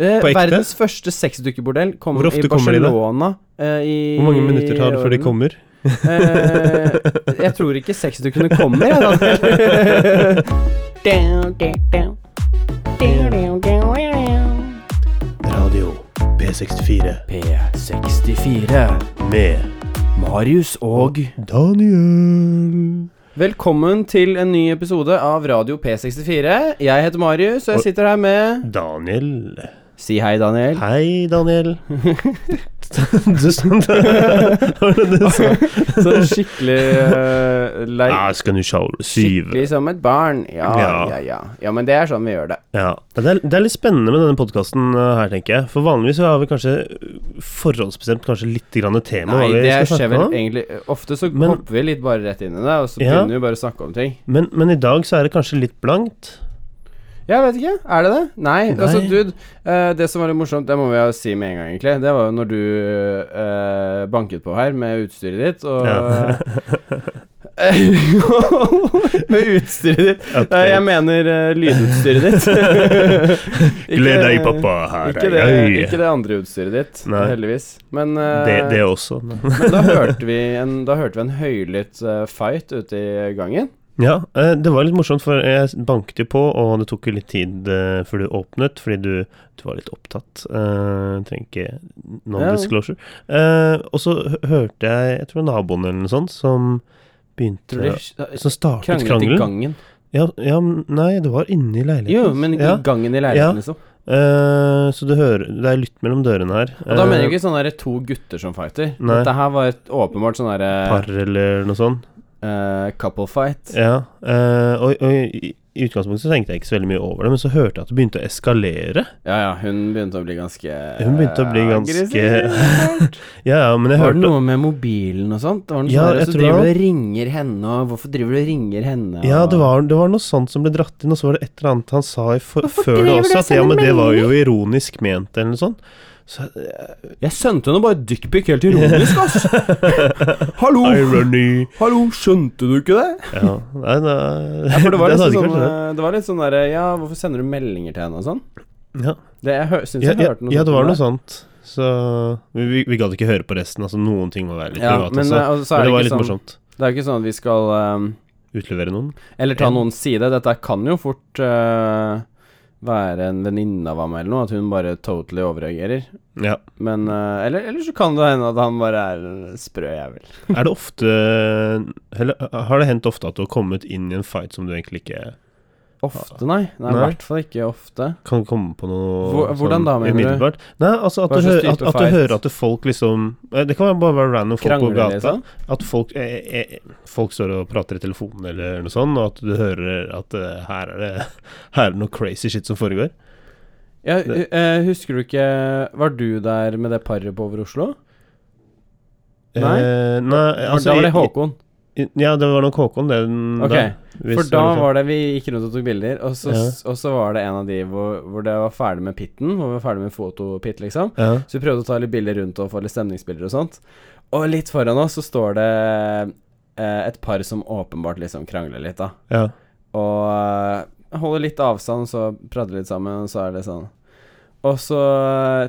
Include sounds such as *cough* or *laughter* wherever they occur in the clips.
Eh, På ekte? verdens første sexdukkebordell kom i kommer da? Barcelona. eh, i Hvor mange minutter tar det før de kommer? Eh, jeg tror ikke sexdukkene kommer, jeg, da. Radio P64 P64. med Marius og Daniel. Velkommen til en ny episode av Radio P64. Jeg heter Marius, og jeg sitter her med Daniel. Si hei, Daniel. Hei, Daniel. du sa *laughs* det var det du sa? Sånn skikkelig uh, lei... Ja, skal du syv. Skikkelig som et barn. Ja, ja, Ja. ja. Ja, men det er sånn vi gjør det. Ja. Det er, det er litt spennende med denne podkasten her, tenker jeg. For vanligvis så har vi kanskje forhåndsbestemt kanskje litt grann tema. Nei, det skjer vel egentlig Ofte så Men- hopper vi litt bare rett inn i det, og så Ja. begynner vi bare å snakke om ting. Men, men i dag så er det kanskje litt blankt. Jeg vet ikke. Er det det? Nei. Nei. Altså, dude, uh, det som var litt morsomt, det må vi jo si med en gang, egentlig. Det var jo når du uh, banket på her med utstyret ditt, og *laughs* Med utstyret ditt. Nei, jeg mener uh, lydutstyret ditt. *laughs* Gled deg, pappa. Her Ikke det, ikke det andre utstyret ditt, Nei. heldigvis. Men, uh, Det, det også. men da hørte vi en, da hørte vi en høylytt eh, fight ute i gangen. Ja, eh, det var litt morsomt, for jeg banket jo på, og det tok jo litt tid eh, før du åpnet, fordi du, du var litt opptatt. Uh, trenger ikke non-disclosure. Uh, og så hørte jeg, jeg tror naboen eller noe sånt, som begynte Som startet kranglet i krangelen. gangen. Ja, ja, nei, det var inne i leiligheten. Jo, men i ja. gangen i leiligheten, liksom. Uh, så du hører Det er lytt mellom dørene her. Og da mener jeg ikke sånn derre to gutter som fighter. Nei. Dette her var et åpenbart sånn derre Par eller noe sånt. Eh, couple fight. Ja. uh, og, og i, i utgangspunktet så tenkte jeg ikke så veldig mye over det, men så hørte jeg at det begynte å eskalere. Ja, ja, hun begynte å bli ganske Hun begynte å bli ganske- *laughs* Ja, ja, men jeg Var det hørte noe med mobilen og sånt? Det var noe Ja, sånn og så driver det du og ringer henne, og hvorfor driver du og ringer henne? Ja, det var, det var noe sånt som ble dratt inn, og så var det et eller annet han sa i for, før det også, at ja, men det var jo ironisk ment, eller noe sånt. Så, jeg, Jeg sendte henne bare dickpic helt ironisk, ass! *laughs* Hallo! irony. Hallo, skjønte du ikke det? Ja, nei, nei. Ja, for det var, *laughs* det liksom ikke sånn, det. eh, var litt sånn derre Ja, hvorfor sender du meldinger til henne og sånn? Ja, Det jeg syns ja, jeg ja, hørte noe ja, sånt det var noe sånt. Så vi, vi, vi gadd ikke høre på resten. Altså Noen ting må være litt Ja, privat men, også. eh, så er Men det var litt sånn- morsomt. Det er jo ikke sånn at vi skal um, Utlevere noen. Eller ta Ja. noens side. Dette kan jo fort eh, være en venninne av ham eller noe, at hun bare totally overreagerer. Ja. Men uh, eller, eller så kan det hende at han bare er en sprø jævel. Er det ofte Eller har det hendt ofte at du har kommet inn i en fight som du egentlig ikke Ofte, nei. Nei, I hvert fall ikke ofte. kan komme på noe Hvor- hvordan da, mener du? Nei, altså at du, hører, at, at du hører at folk liksom eh, Det kan bare være random folk på gata. liksom. At folk, eh, eh, folk står og prater i telefonen eller noe sånt, og at du hører at eh, her, er det, *laughs* her er det noe crazy shit som foregår. Ja, eh, husker du ikke Var du der med det paret på Over Oslo? Nei? Eh, nei Var- altså, da var det Håkon. Jeg, Håkon. Ja, det var nok Håkon, det. den- Ok, da, For da var det Vi gikk rundt og tok bilder, og så, Ja. og så var det en av de hvor, hvor det var ferdig med pitten, hvor vi var ferdig med fotopitt, liksom. ja. Så vi prøvde å ta litt bilder rundt og få litt stemningsbilder og sånt. Og litt foran oss så står det eh, et par som åpenbart liksom krangler litt, da. ja. Og eh, holder litt avstand, så prater litt sammen, og så er det sånn Og så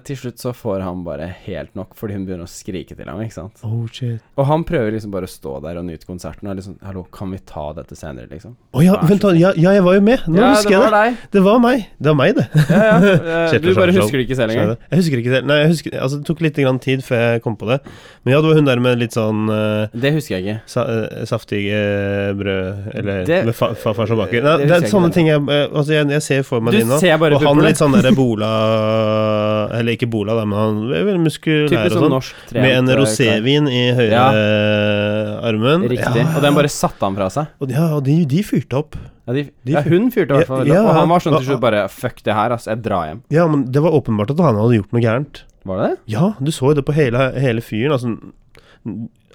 til slutt så får han bare helt nok, fordi hun begynner å skrike til ham, ikke sant. Oh, shit. Og han prøver liksom bare å stå der og nyte konserten, og liksom Hallo, kan vi ta dette senere, liksom? Å ja, vent. Ja, ja, jeg var jo med. Nå ja, husker det jeg det. deg. Det var meg. Det var meg, det. Ja, ja. *laughs* Eh, Du bare husker det ikke selv engang. Jeg husker ikke selv. Nei, jeg husker, altså, det tok litt grann tid før jeg kom på det. Men ja, det var hun der med litt sånn uh, Det husker jeg ikke. sa, eh, saftige brød Eller Det- med fa farfar som baker. Nei, det det, er sånne ting jeg Altså, jeg, jeg ser for meg Du det nå. Og han litt sånn derre bola *laughs* Eller ikke bola, da, men han er veldig muskulær og sånn sånn. norsk Med en eh, rosévin i høyre Ja. armen. Riktig. Ja. Og den bare satte han fra seg. Og, ja, og de, de fyrte opp. Ja, de, De ja hun fyrte i hvert fall. Ja, opp, og han var sånn til slutt bare Fuck det her, ass. Jeg drar hjem. Ja, men det var åpenbart at han hadde gjort noe gærent. Var det det? Ja, du så jo det på hele, hele fyren. Altså,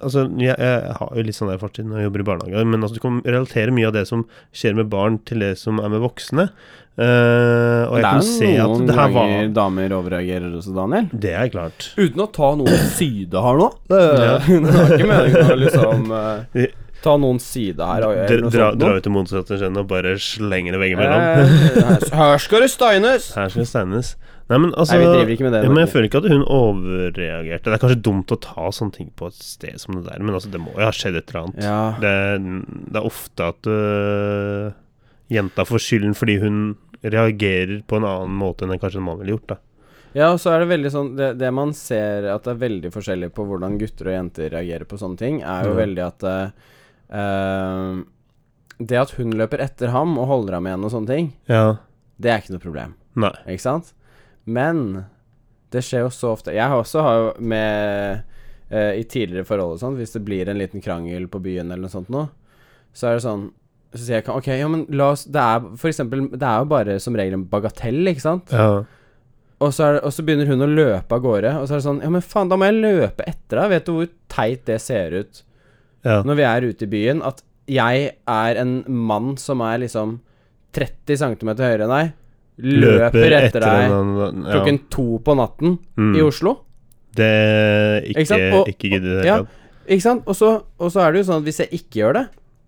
altså jeg, jeg har jo litt sånn der fortid når jeg jobber i barnehage, men altså, du kan relatere mye av det som skjer med barn, til det som er med voksne. Eh, og jeg det kan er se at noen det her ganger damer overreagerer også, Daniel. Det er klart. Uten å ta noen *clears throat* side her nå. Det, Ja. *laughs* det er ikke meningen å *laughs* liksom uh, Ta noen side her og gjøre Dra, noe dra, sånt. dra ut til motsatte kjønn og bare slenge det veggimellom. Eh, *laughs* Her skal det steines! Her skal det steines. Nei, men altså Nei, vi driver ikke med det. ja, men jeg føler ikke at hun overreagerte. Det er kanskje dumt å ta sånne ting på et sted som det der, men altså, det må jo ha skjedd et eller annet. Ja. Det, det er ofte at uh, jenta får skylden fordi hun reagerer på en annen måte enn kanskje en mann ville gjort. da Ja, og så er det veldig sånn det, det man ser at det er veldig forskjellig på hvordan gutter og jenter reagerer på sånne ting, er jo mm. veldig at eh, Det at hun løper etter ham og holder ham igjen og sånne ting, Ja. det er ikke noe problem. Nei. Ikke sant? Men det skjer jo så ofte Jeg har også har jo med uh, I tidligere forhold og sånn, hvis det blir en liten krangel på byen eller noe sånt nå, så er det sånn Så sier jeg OK, ja, men la oss Det er for eksempel Det er jo bare som regel en bagatell, ikke sant? Ja. Og så, er og så begynner hun å løpe av gårde, og så er det sånn Ja, men faen, da må jeg løpe etter deg. Vet du hvor teit det ser ut ja. når vi er ute i byen? At jeg er en mann som er liksom 30 cm høyere enn deg, løper, etter, deg den, ja. klokken to på natten Mm. i Oslo. Det er Ikke ikke, ikke gidder i det ja. hele tatt. Ikke sant? Og så, og så er det jo sånn at hvis jeg ikke gjør det,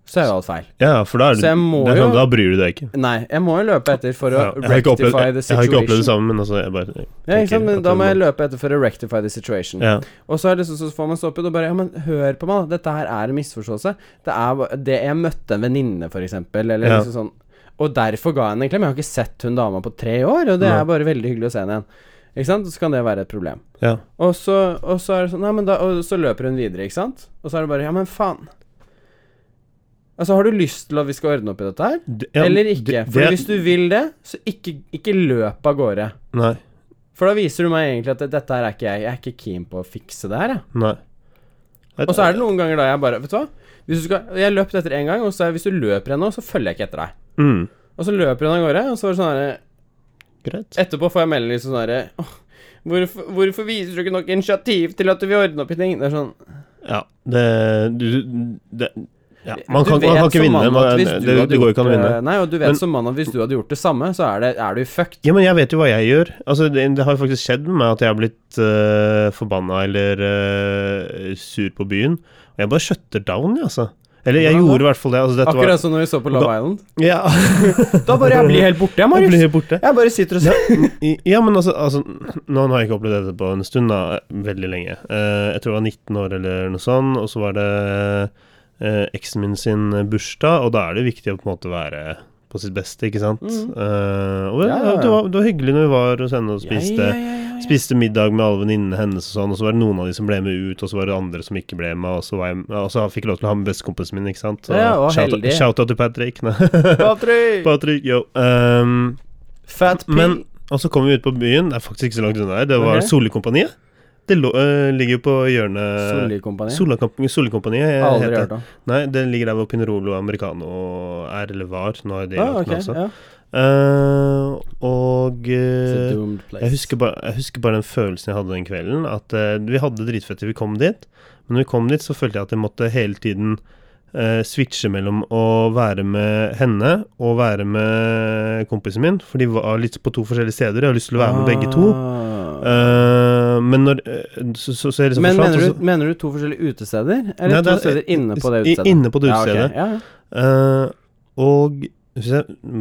så er jo alt feil. Ja, for da, er det, det er sånn, da bryr du deg ikke. Nei, jeg må jo løpe etter for å Ja, rectify opplevd, jeg, the jeg har ikke opplevd det situation. samme, men altså jeg bare Ja, ikke sant? Da må jeg løpe etter for å rectify the situation. Ja. Og så, det, så, så får man stoppet og bare Ja, men hør på meg. Dette her er en misforståelse. Det er det Jeg møtte en venninne, for eksempel, eller Ja. liksom sånn Og derfor ga jeg henne en klem. Jeg har ikke sett hun dama på tre år, og det er bare veldig hyggelig å se henne igjen. Ikke sant? Så kan det være et problem. ja. Og så, og så er det sånn Nei, men da Og så løper hun videre, ikke sant? Og så er det bare Ja, men faen. Altså, har du lyst til at vi skal ordne opp i dette her? Det- ja, eller ikke? For det- hvis du vil det, så ikke, ikke løp av gårde. Nei. For da viser du meg egentlig at dette her er ikke jeg. Jeg er ikke keen på å fikse det her, jeg. Nei. Og så er det noen ganger da jeg bare Vet du hva? Hvis du skal, jeg løp etter en gang, og så er, hvis du løper igjen nå, så følger jeg ikke etter deg. mm, Og så løper hun av gårde, og så var det sånn herre Greit. Etterpå får jeg melding liksom sånn herre «Åh, hvorfor, hvorfor viser du ikke nok initiativ til at du vil ordne opp i ting? Det er sånn Ja, det Du det, ja, Man kan, man kan ikke vinne. Man, det, det, det, går ikke an å vinne. Nei, og du vet Men- som mann at hvis du hadde gjort det samme, så er, det, er du fucked. Ja, men jeg vet jo hva jeg gjør. Altså, det, det har faktisk skjedd med meg at jeg har blitt uh, forbanna eller uh, sur på byen. Og jeg bare shutter down, jeg, altså. Eller jeg ja, gjorde i hvert fall det. Altså, Akkurat som når vi så på Love Da- Island. Ja. *laughs* Da bare jeg blir helt borte, jeg, Marius. Jeg, helt borte. Jeg bare sitter og ser. Ja, men altså, altså Nå har jeg ikke opplevd dette på en stund, da. Veldig lenge. Uh, jeg tror jeg var 19 år eller noe sånt, og så var det eh, eksen min sin bursdag, og da er det viktig å på en måte være på sitt beste, ikke sant? Mm. Uh, og Ja, ja, ja. Det, var, det var hyggelig når vi var hos henne og spiste. Spiste middag med alle venninnene hennes og sånn, og så var det noen av de som ble med ut, og så var det andre som ikke ble med, og så, var jeg, og så fikk jeg lov til å ha med bestekompisen min, ikke sant? Så Ja, og shout, heldig. shout out til Patrick. *laughs* Patrick! Patrick, yo. Um, Fat P. men Og så kom vi ut på byen, det er faktisk ikke så langt unna her. Det var Ok. Solikompaniet. Det lå, øh, ligger jo på hjørnet. Solikompaniet Solikompaniet Aldri hørt om. Nei, det ligger der hvor Pinerolo Americano er, eller var. Nå er det Ah, lagt ok, ned også. ja. Uh, og eh, place. jeg husker, bare, jeg husker bare den følelsen jeg hadde den kvelden. At uh, vi hadde dritfett til vi kom dit. Men når vi kom dit, så følte jeg at jeg måtte hele tiden eh, switche mellom å være med henne og være med kompisen min. For de var litt på to forskjellige steder. Jeg har lyst til å være med begge to. Eh, men når eh, Så, så, så liksom Men mener du, mener du to forskjellige utesteder? Eller Nei, to er- steder inne på det utestedet? Inne på det utestedet. Ja, ja. Eh, og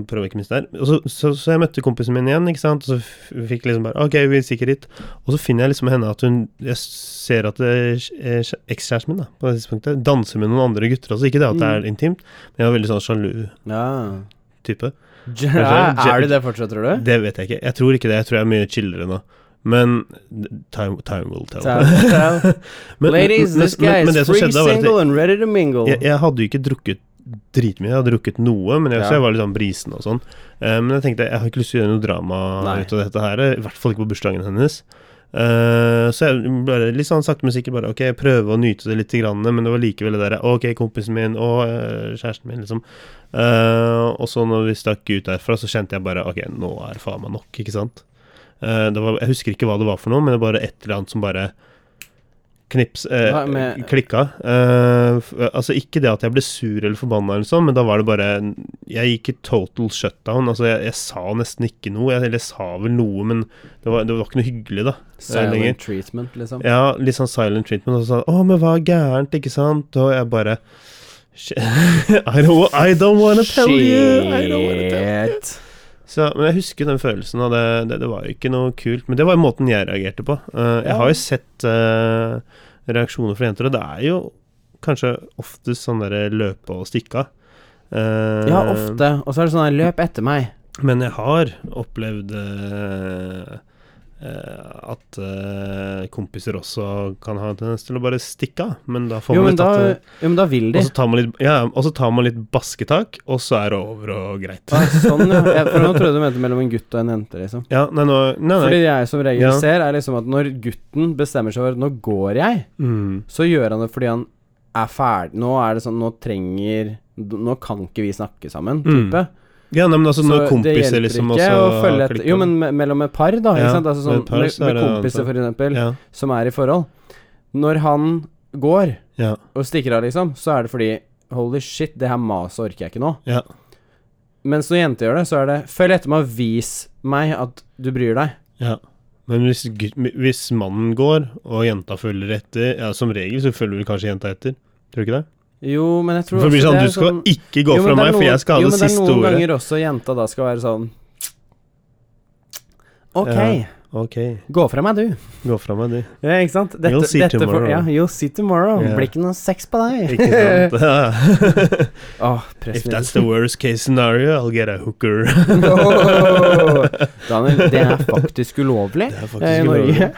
prøver ikke å miste der. Så, så, så jeg møtte kompisen min igjen, ikke sant. Og så fikk liksom bare Ok, vi stikker dit. Og så finner jeg liksom henne at hun Jeg ser at det er ekskjæresten min da på det tidspunktet danser med noen andre gutter også. Ikke det at det er Mm. intimt, men jeg var veldig sånn sjalu ja. type. *laughs* Ja, er du det fortsatt, tror du? Det vet jeg ikke. Jeg tror ikke det. Jeg tror jeg er mye chillere nå. Men time, time will tell. Tell, *laughs* tell. Men- Ladies, this guy is free single and ready to mingle. jeg, jeg hadde jo ikke drukket dritmye. Jeg hadde drukket noe, men jeg, så Ja. jeg var litt sånn brisen og sånn. Uh, men jeg tenkte jeg har ikke lyst til å gjøre noe drama Nei. ut av dette her. I hvert fall ikke på bursdagen hennes. Uh, så jeg bare litt sånn sakte, men sikkert bare Ok, prøve å nyte det litt, grann, men det var likevel det derre Ok, kompisen min og uh, kjæresten min, liksom. Uh, og så når vi stakk ut derfra, så kjente jeg bare Ok, nå er faen meg nok, ikke sant? Eh, det var, jeg husker ikke hva det var for noe, men det var bare et eller annet som bare knips eh, med- klikka. Eh, altså ikke det at jeg ble sur eller forbanna, eller sånn, men da var det bare Jeg gikk i total shutdown. Altså jeg, jeg sa nesten ikke noe. Jeg, eller jeg sa vel noe, men det var, det var ikke noe hyggelig, da. lenger. Silent treatment, liksom. Ja, litt sånn silent treatment. Og så sa han 'Å, men hva er gærent?' Ikke sant? Og jeg bare Shit. *laughs* I don't, I don't wanna tell you. I don't wanna tell you. Så, men jeg husker den følelsen, og det, det, det var jo ikke noe kult. Men det var jo måten jeg reagerte på. Uh, jeg har jo sett uh, reaksjoner fra jenter, og det er jo kanskje oftest sånn derre løpe og stikke av. Uh, Ja, ofte. Og så er det sånn der løp etter meg. Men jeg har opplevd eh, at eh, kompiser også kan ha en tendens til å bare stikke av. Men da får Jo, man litt da, det. jo, men da vil de. Og så tar man litt, ja, tar man litt basketak, og så er det over og greit. Ah, sånn, ja. For nå *laughs* trodde jeg du mente mellom en gutt og en jente, liksom. Ja, nei, nå, nei, nei. Fordi jeg som regel Ja. ser, er liksom at når gutten bestemmer seg for at nå går jeg, Mm. så gjør han det fordi han er ferdig Nå er det sånn Nå trenger Nå kan ikke vi snakke sammen, Mm. Ja, nei, men altså Så når kompiser liksom også å følge et. Jo, men me mellom et par, da. Ja, Ikke sant? Altså sånn, med, par med, med kompiser, for eksempel, ja, som er i forhold. Når han går ja, og stikker av, liksom, så er det fordi Holy shit, det her maset orker jeg ikke nå. ja. Mens når jenter gjør det, så er det Følg etter meg og vis meg at du bryr deg. ja. Men hvis, hvis mannen går, og jenta følger etter Ja, som regel så følger vel kanskje jenta etter. Tror du ikke det? Jo, men jeg tror For det blir også sånn, du skal sånn- ikke gå Jo, fra meg, noen, for jeg skal ha jo, det men det er noen ganger også jenta da skal være sånn Ok, Ja. Ok, gå fra meg, du. gå fra meg, du. Ja, ikke sant? Dette, You'll see dette tomorrow. ja, you'll see tomorrow. Yeah. Blir ikke noe sex på deg. Ikke sant? *laughs* oh, *laughs* If that's the worst case scenario, I'll get a hooker. *laughs* Daniel, det er faktisk ulovlig Det er eh, faktisk i ulovlig. Norge.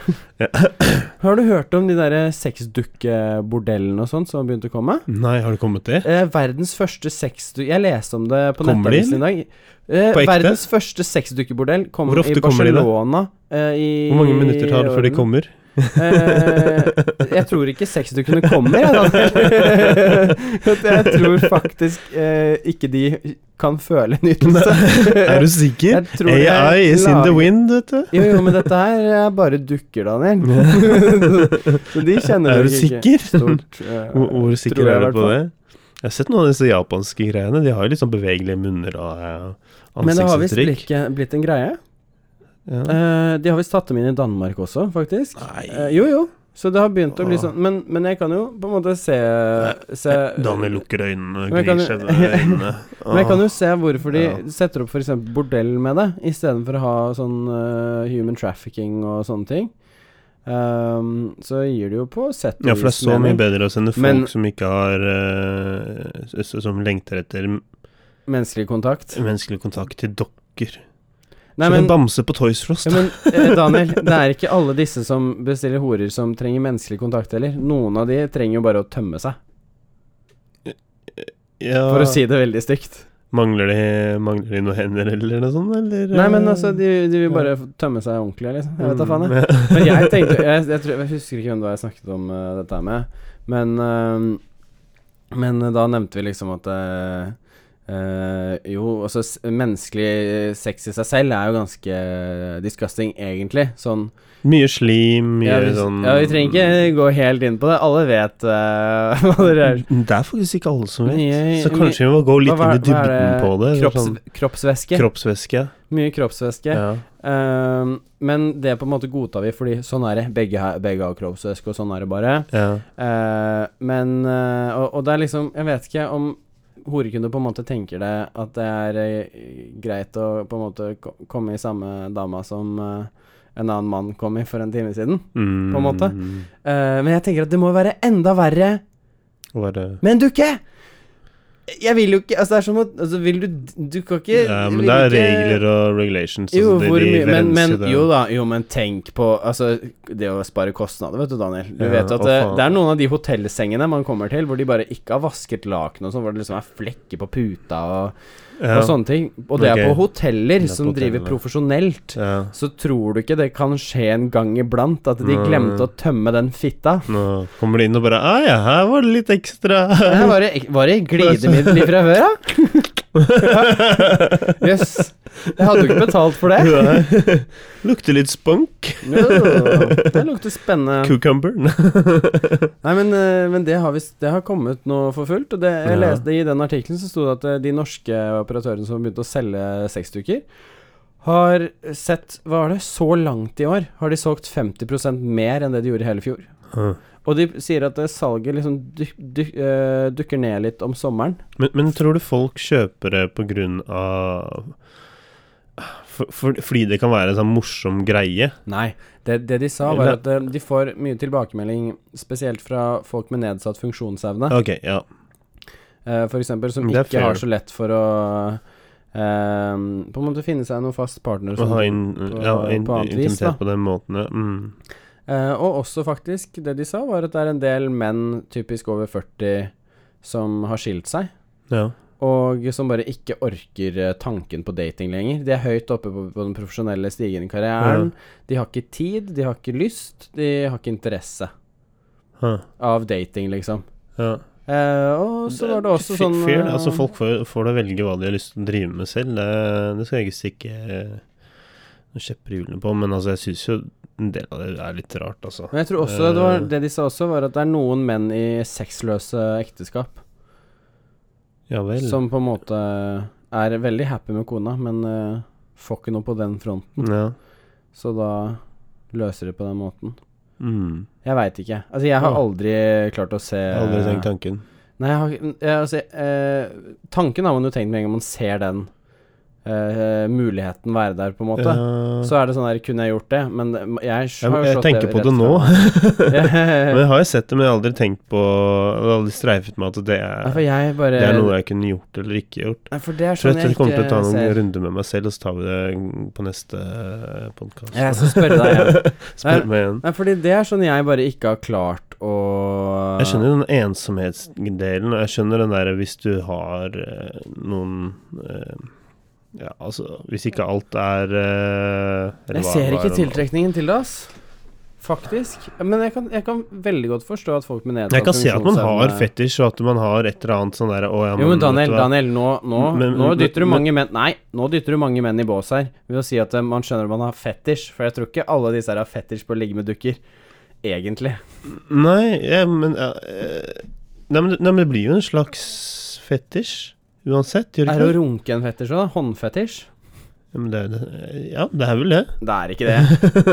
Har du hørt om de der sexdukkebordellene og sånn som har begynt å komme? Nei, har det kommet det? Eh, verdens første sexdukke Jeg leste om det på nettavisen i dag. Eh, verdens første sexdukkebordell kom Hvor ofte i kommer de da? Eh, i Hvor mange minutter tar det før de kommer? Eh, jeg tror ikke sexdukkene kommer, jeg, *laughs* jeg tror faktisk eh, ikke de kan føle nytelse. Er du sikker? AI is in the wind, vet du. Jo, jo, men dette her er bare dukker, Daniel. *laughs* så de kjenner Er du ikke? Stort, *laughs* eh, Hvor, hvor sikker er du på det? Jeg har sett noen av disse japanske greiene. De har jo litt sånn bevegelige munner og eh, Men det har visst blitt, blitt en greie. Ja. Uh, de har visst tatt dem inn i Danmark også, faktisk. Eh, jo, jo. Så det har begynt å bli sånn Men, men jeg kan jo på en måte se, se Daniel lukker øynene gnir seg øynene. Men jeg kan jo *laughs* se hvorfor de Ja. setter opp f.eks. bordell med det, istedenfor å ha sånn uh, human trafficking og sånne ting. Um, så gir det jo på sett og Ja, for det er så mye bedre å sende folk Men- som ikke har eh, Som lengter etter Menneskelig kontakt. menneskelig kontakt til dokker. Nei, Som men, en bamse på Toys Frost. Ja, men eh, Daniel, *laughs* det er ikke alle disse som bestiller horer som trenger menneskelig kontakt heller. Noen av de trenger jo bare å tømme seg, Ja, for å si det veldig stygt. mangler, de, mangler de noen hender eller noe sånt, eller? Nei, men eh, altså, de, de vil bare tømme seg ordentlig, liksom. Jeg vet da faen, jeg. Mm, *laughs* Men jeg tenkte *laughs* jeg, jeg, tror, jeg husker ikke hvem det var jeg snakket om uh, dette her med, men uh, Men da nevnte vi liksom at eh, eh, Jo, altså menneskelig sex i seg selv er jo ganske disgusting, egentlig. Sånn Mye slim, mye ja, vi, sånn ja, vi trenger ikke gå helt inn på det. Alle vet uh, *laughs* hva det er. Det er faktisk ikke alle som vet. Mye- så kanskje vi må gå litt Hva- inn i dybden på det. Kropps, Sånn, kroppsvæske. kroppsvæske. Mye kroppsvæske. Ja. Uh, men det på en måte godtar vi, fordi sånn er det. Begge, begge har kroppsvæske, og sånn er det bare. ja. Eh, men eh, og, og det er liksom Jeg vet ikke om horekunder på en måte tenker det at det er eh, greit å på en måte komme i samme dama som eh, en annen mann kom i for en time siden. Mm, På en måte. Uh, men jeg tenker at det må være enda verre Var det med en dukke! Jeg vil jo ikke Altså, det er som at altså, Vil du Du kan ikke Ja, men det er ikke- regler og regulations. jo, altså, hvor de mye men, men, jo da, jo, men tenk på Altså, det å spare kostnader, vet du, Daniel. Du Ja, vet at det, det er noen av de hotellsengene man kommer til, hvor de bare ikke har vasket laken og sånn, hvor det liksom er flekker på puta og, ja. og sånne ting. Og det okay. er på hoteller er på som driver profesjonelt. Ja. Så tror du ikke det kan skje en gang iblant at de glemte å tømme den fitta? Nå kommer de inn og bare ah, ja, her var det litt ekstra. Det var det, var det *laughs* glidemiddel fra før, da? *laughs* Jøss. *laughs* Yes. Jeg hadde jo ikke betalt for det. *laughs* Lukter litt spunk. Jo, det lukter spennende. Cucumber. *laughs* Nei, men, eh, men det, har visst- det har kommet nå for fullt. Og det, jeg Ja. leste I den artikkelen så sto det at eh, de norske operatørene som begynte å selge sexduker, har sett Hva var det? Så langt i år har de solgt 50% mer enn det de gjorde i hele fjor. Ah. Og de sier at salget liksom duk, duk, uh, dukker ned litt om sommeren. Men, men tror du folk kjøper det på grunn av for, for, Fordi det kan være en sånn morsom greie? Nei. Det, det de sa, var at eh, de får mye tilbakemelding, spesielt fra folk med nedsatt funksjonsevne. Ok, ja. Uh, for eksempel, som ikke har så lett for å eh, på en måte finne seg noen fast partner. Som- ha in, på- ja, in, på annet vis, da. på den måten, ja. Mm. Eh, og også faktisk, det de sa, var at det er en del menn, typisk over 40, som har skilt seg. ja. Og som bare ikke orker eh, tanken på dating lenger. De er høyt oppe på, på den profesjonelle stigen i karrieren. De har ikke tid, de har ikke lyst, de har ikke interesse Huh. av dating, liksom. ja. Eh, og så var det også sånn fair, altså Folk får, får da velge hva de har lyst til å drive med selv. Det, det skal jeg ikke stikke kjepper hjulene på, men altså jeg syns jo en del av det er litt rart, altså. Men jeg tror også det, var, Eh. det de sa også, var at det er noen menn i sexløse ekteskap Ja vel. som på en måte er veldig happy med kona, men uh, får ikke noe på den fronten. Ja. Så da løser de på den måten. Mm. Jeg veit ikke. Altså, jeg har Ja. aldri klart å se Jeg har aldri tenkt tanken. Nei, jeg har jeg, altså, eh, Tanken har man jo tenkt med en gang man ser den eh, muligheten være der, på en måte. Ja. Så er det sånn der Kunne jeg gjort det? Men jeg har jo slått det *laughs* *laughs* jeg tenker tenker på det nå. men jeg har jo sett det, men jeg har aldri tenkt på Jeg har aldri streifet med at det Nei, er, for jeg bare det er noe jeg kunne gjort eller ikke gjort. Nei, for det er Så sånn jeg jeg jeg kommer til å ta noen ser. runder med meg selv, og så tar vi det på neste podkast. Jeg skal spørre deg igjen. *laughs* Spør meg igjen. Nei, fordi det er sånn jeg bare ikke har klart å Jeg skjønner den ensomhetsdelen, og jeg skjønner den derre hvis du har eh, noen eh, Ja, altså Hvis ikke alt er uh, Jeg ser ikke tiltrekningen til det, ass. Faktisk. Men jeg kan, jeg kan veldig godt forstå at folk med nedsatt Jeg kan se at man har fetisj, og at man har et eller annet sånn derre Å ja, Jo, men Daniel. Daniel nå, nå, Men- nå men- dytter du men- mange menn Nei, nå dytter du mange menn i bås her ved å si at eh, man skjønner at man har fetisj. For jeg tror ikke alle disse her har fetisj på å ligge med dukker. Egentlig. Nei, ja, men ja, eh, nei, men, nei, men det blir jo en slags fetisj uansett, gjør det Er det å runke en fetisj òg? Håndfetisj? Ja, men det, det, ja, det er vel det. Det er ikke det.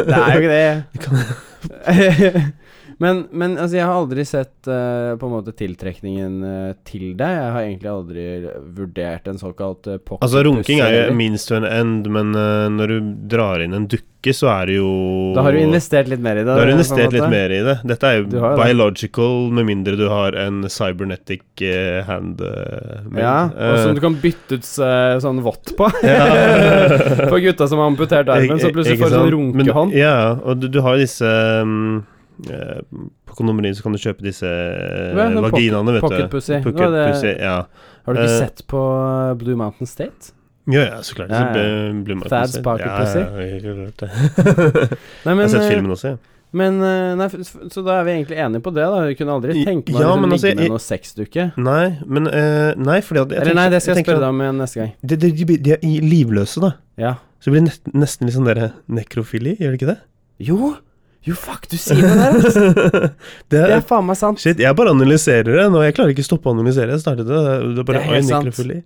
Det er jo ikke det. *laughs* *laughs* men, men altså, jeg har aldri sett uh, på en måte tiltrekningen uh, til deg. Jeg har egentlig aldri vurdert en såkalt uh, pocket Altså, runking er jo minst to an end, men uh, når du drar inn en dukke, så er det jo Da har du investert litt mer i det. Da har du investert litt mer i det. Dette er jo biological, det. med mindre du har en cybernetic hand. Ja, og som du kan bytte ut sånn vått på. For *laughs* gutta som har amputert armen, så plutselig får du sånn runkehånd. Ja, og du, du har jo disse um, På kondomeriet så kan du kjøpe disse uh, sånn vaginaene, vet Pocket du. pussy. Pocket Hva er det- pussy, ja. Har du ikke uh, sett på Blue Mountain State? Ja, ja, så klart. Ja, ja. Blue Mountain Fads Thad's pussy. pocket ja, *laughs* jeg har sett eh, filmen også, ja. Men eh, Nei, så da er vi egentlig enige på det, da. Vi kunne aldri tenke meg ja, å altså, ligge med noe sexdukke. Nei, men uh, Nei, fordi at Eller nei, det skal jeg jeg spørre deg om igjen neste gang. De, de, de, de er livløse, da. Ja. Så det blir nest, nesten litt sånn derre nekrofili, gjør det ikke det? Jo! Jo, fuck, du sier det der, altså! det *laughs* Det er, er faen meg sant. Shit, jeg bare analyserer det nå. Jeg klarer ikke å stoppe å analysere. Jeg startet det. Det er bare Det er helt sant.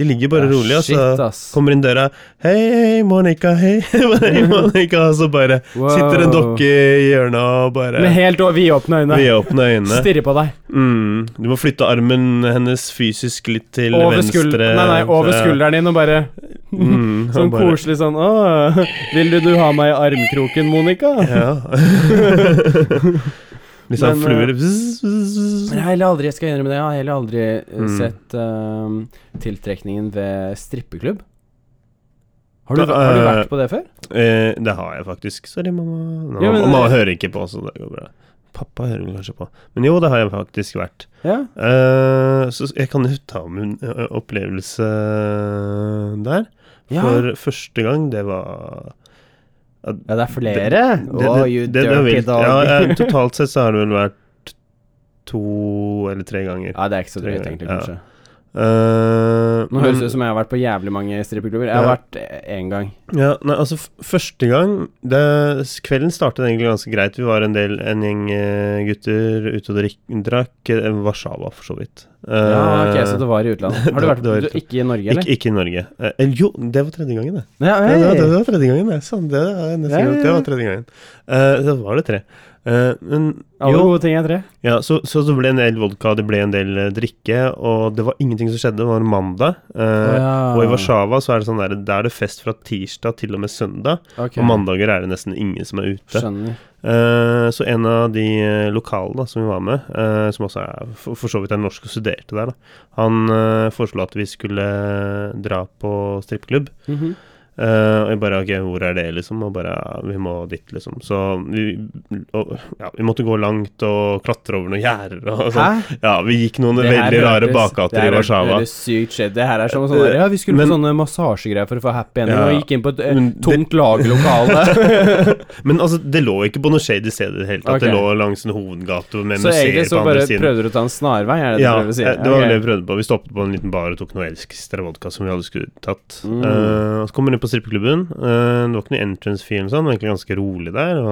De ligger bare Ja, rolig, og shit, så ass. kommer inn døra Hei, hei, Monica, hei, *laughs* hei, Monica. Og så bare Wow. sitter en dokke i hjørnet og bare Med helt vidåpne øyne. vidåpne øyne. Stirrer på deg. Mm. Du må flytte armen hennes fysisk litt til Over, venstre. nei, nei, over skulderen din og bare Mm, *laughs* Sånn bare- koselig sånn Å, vil du du ha meg i armkroken, Monica? Ja. *laughs* Litt sånn Men, fluer eh, Jeg har heller aldri Jeg skal innrømme det, jeg har heller aldri eh, Mm. sett ehm, tiltrekningen ved strippeklubb. Har du, har du eh, vært på det før? Eh, det har jeg faktisk. Sorry, mamma. Nå, Ja, men- mamma hører ikke på, så det går bra. Pappa hører kanskje på. Men jo, det har jeg faktisk vært. Ja. Eh, så jeg kan jo ta min ø, opplevelse der. Ja. For første gang, det var ja, det er flere. Det- det- oh, you det- dirty dog. Ja, *laughs* totalt sett så har det vel vært to eller tre ganger. Ja, det er ikke så drøyt, egentlig, Ja. Eh, Nå høres det ut som jeg har vært på jævlig mange strippeklubber. Jeg har Ja. vært én gang. Ja, nei, altså Første gang det, Kvelden startet egentlig ganske greit. Vi var en del En gjeng eh, gutter ute og drakk. eh, Warszawa, for så vidt. Ja, ok, Eh, så det var i utlandet. *laughs* Har du vært det du, Ikke i Norge, eller? ikke, ikke i Norge. Uh, jo, det var tredje gangen, det. Ja, det, var- tredje gangen, det. Sånn, det, var tredje gangen. Eh, så var det tre. Eh, men Alle jo, gode ting er tre. ja, så, så det ble en del vodka, det ble en del eh, drikke, og det var ingenting som skjedde. Det var mandag. Uh, ja. Og i Warszawa så er det sånn der, der er det fest fra tirsdag til og med søndag. Okay. Og mandager er det nesten ingen som er ute. Skjønner. Eh, så en av de lokale da, som vi var med, som også er for, for så vidt er norsk og studerte der, da, han foreslo at vi skulle dra på strippeklubb. Mhm. Eh, og jeg bare Ok, hvor er det, liksom? Og bare ja, Vi må dit, liksom. Så vi, og, ja, vi måtte gå langt og klatre over noen gjerder og sånn. Ja, vi gikk noen veldig rare bakgater i Warszawa. Det høres sykt skjedd. Det her er som sånn Ja, vi skulle Men- på sånne massasjegreier for å få happy ending, Ja. og gikk inn på et eh, tomt lagerlokale. *laughs* Men altså, det lå ikke på noe shady sted i det hele tatt. Okay. Det lå langs en hovedgate med så egentlig siden. så egentlig så bare prøvde du å ta en snarvei, er det Ja, det du prøver å si? Ja, det var okay. det vi prøvde på. Vi stoppet på en liten bar og tok noe elskster vodka som vi hadde skulle tatt. Mm. Uh, så kom vi inn på strippeklubben. Eh, det var ikke noe entrance fee eller sånn, det var egentlig ganske rolig der. Det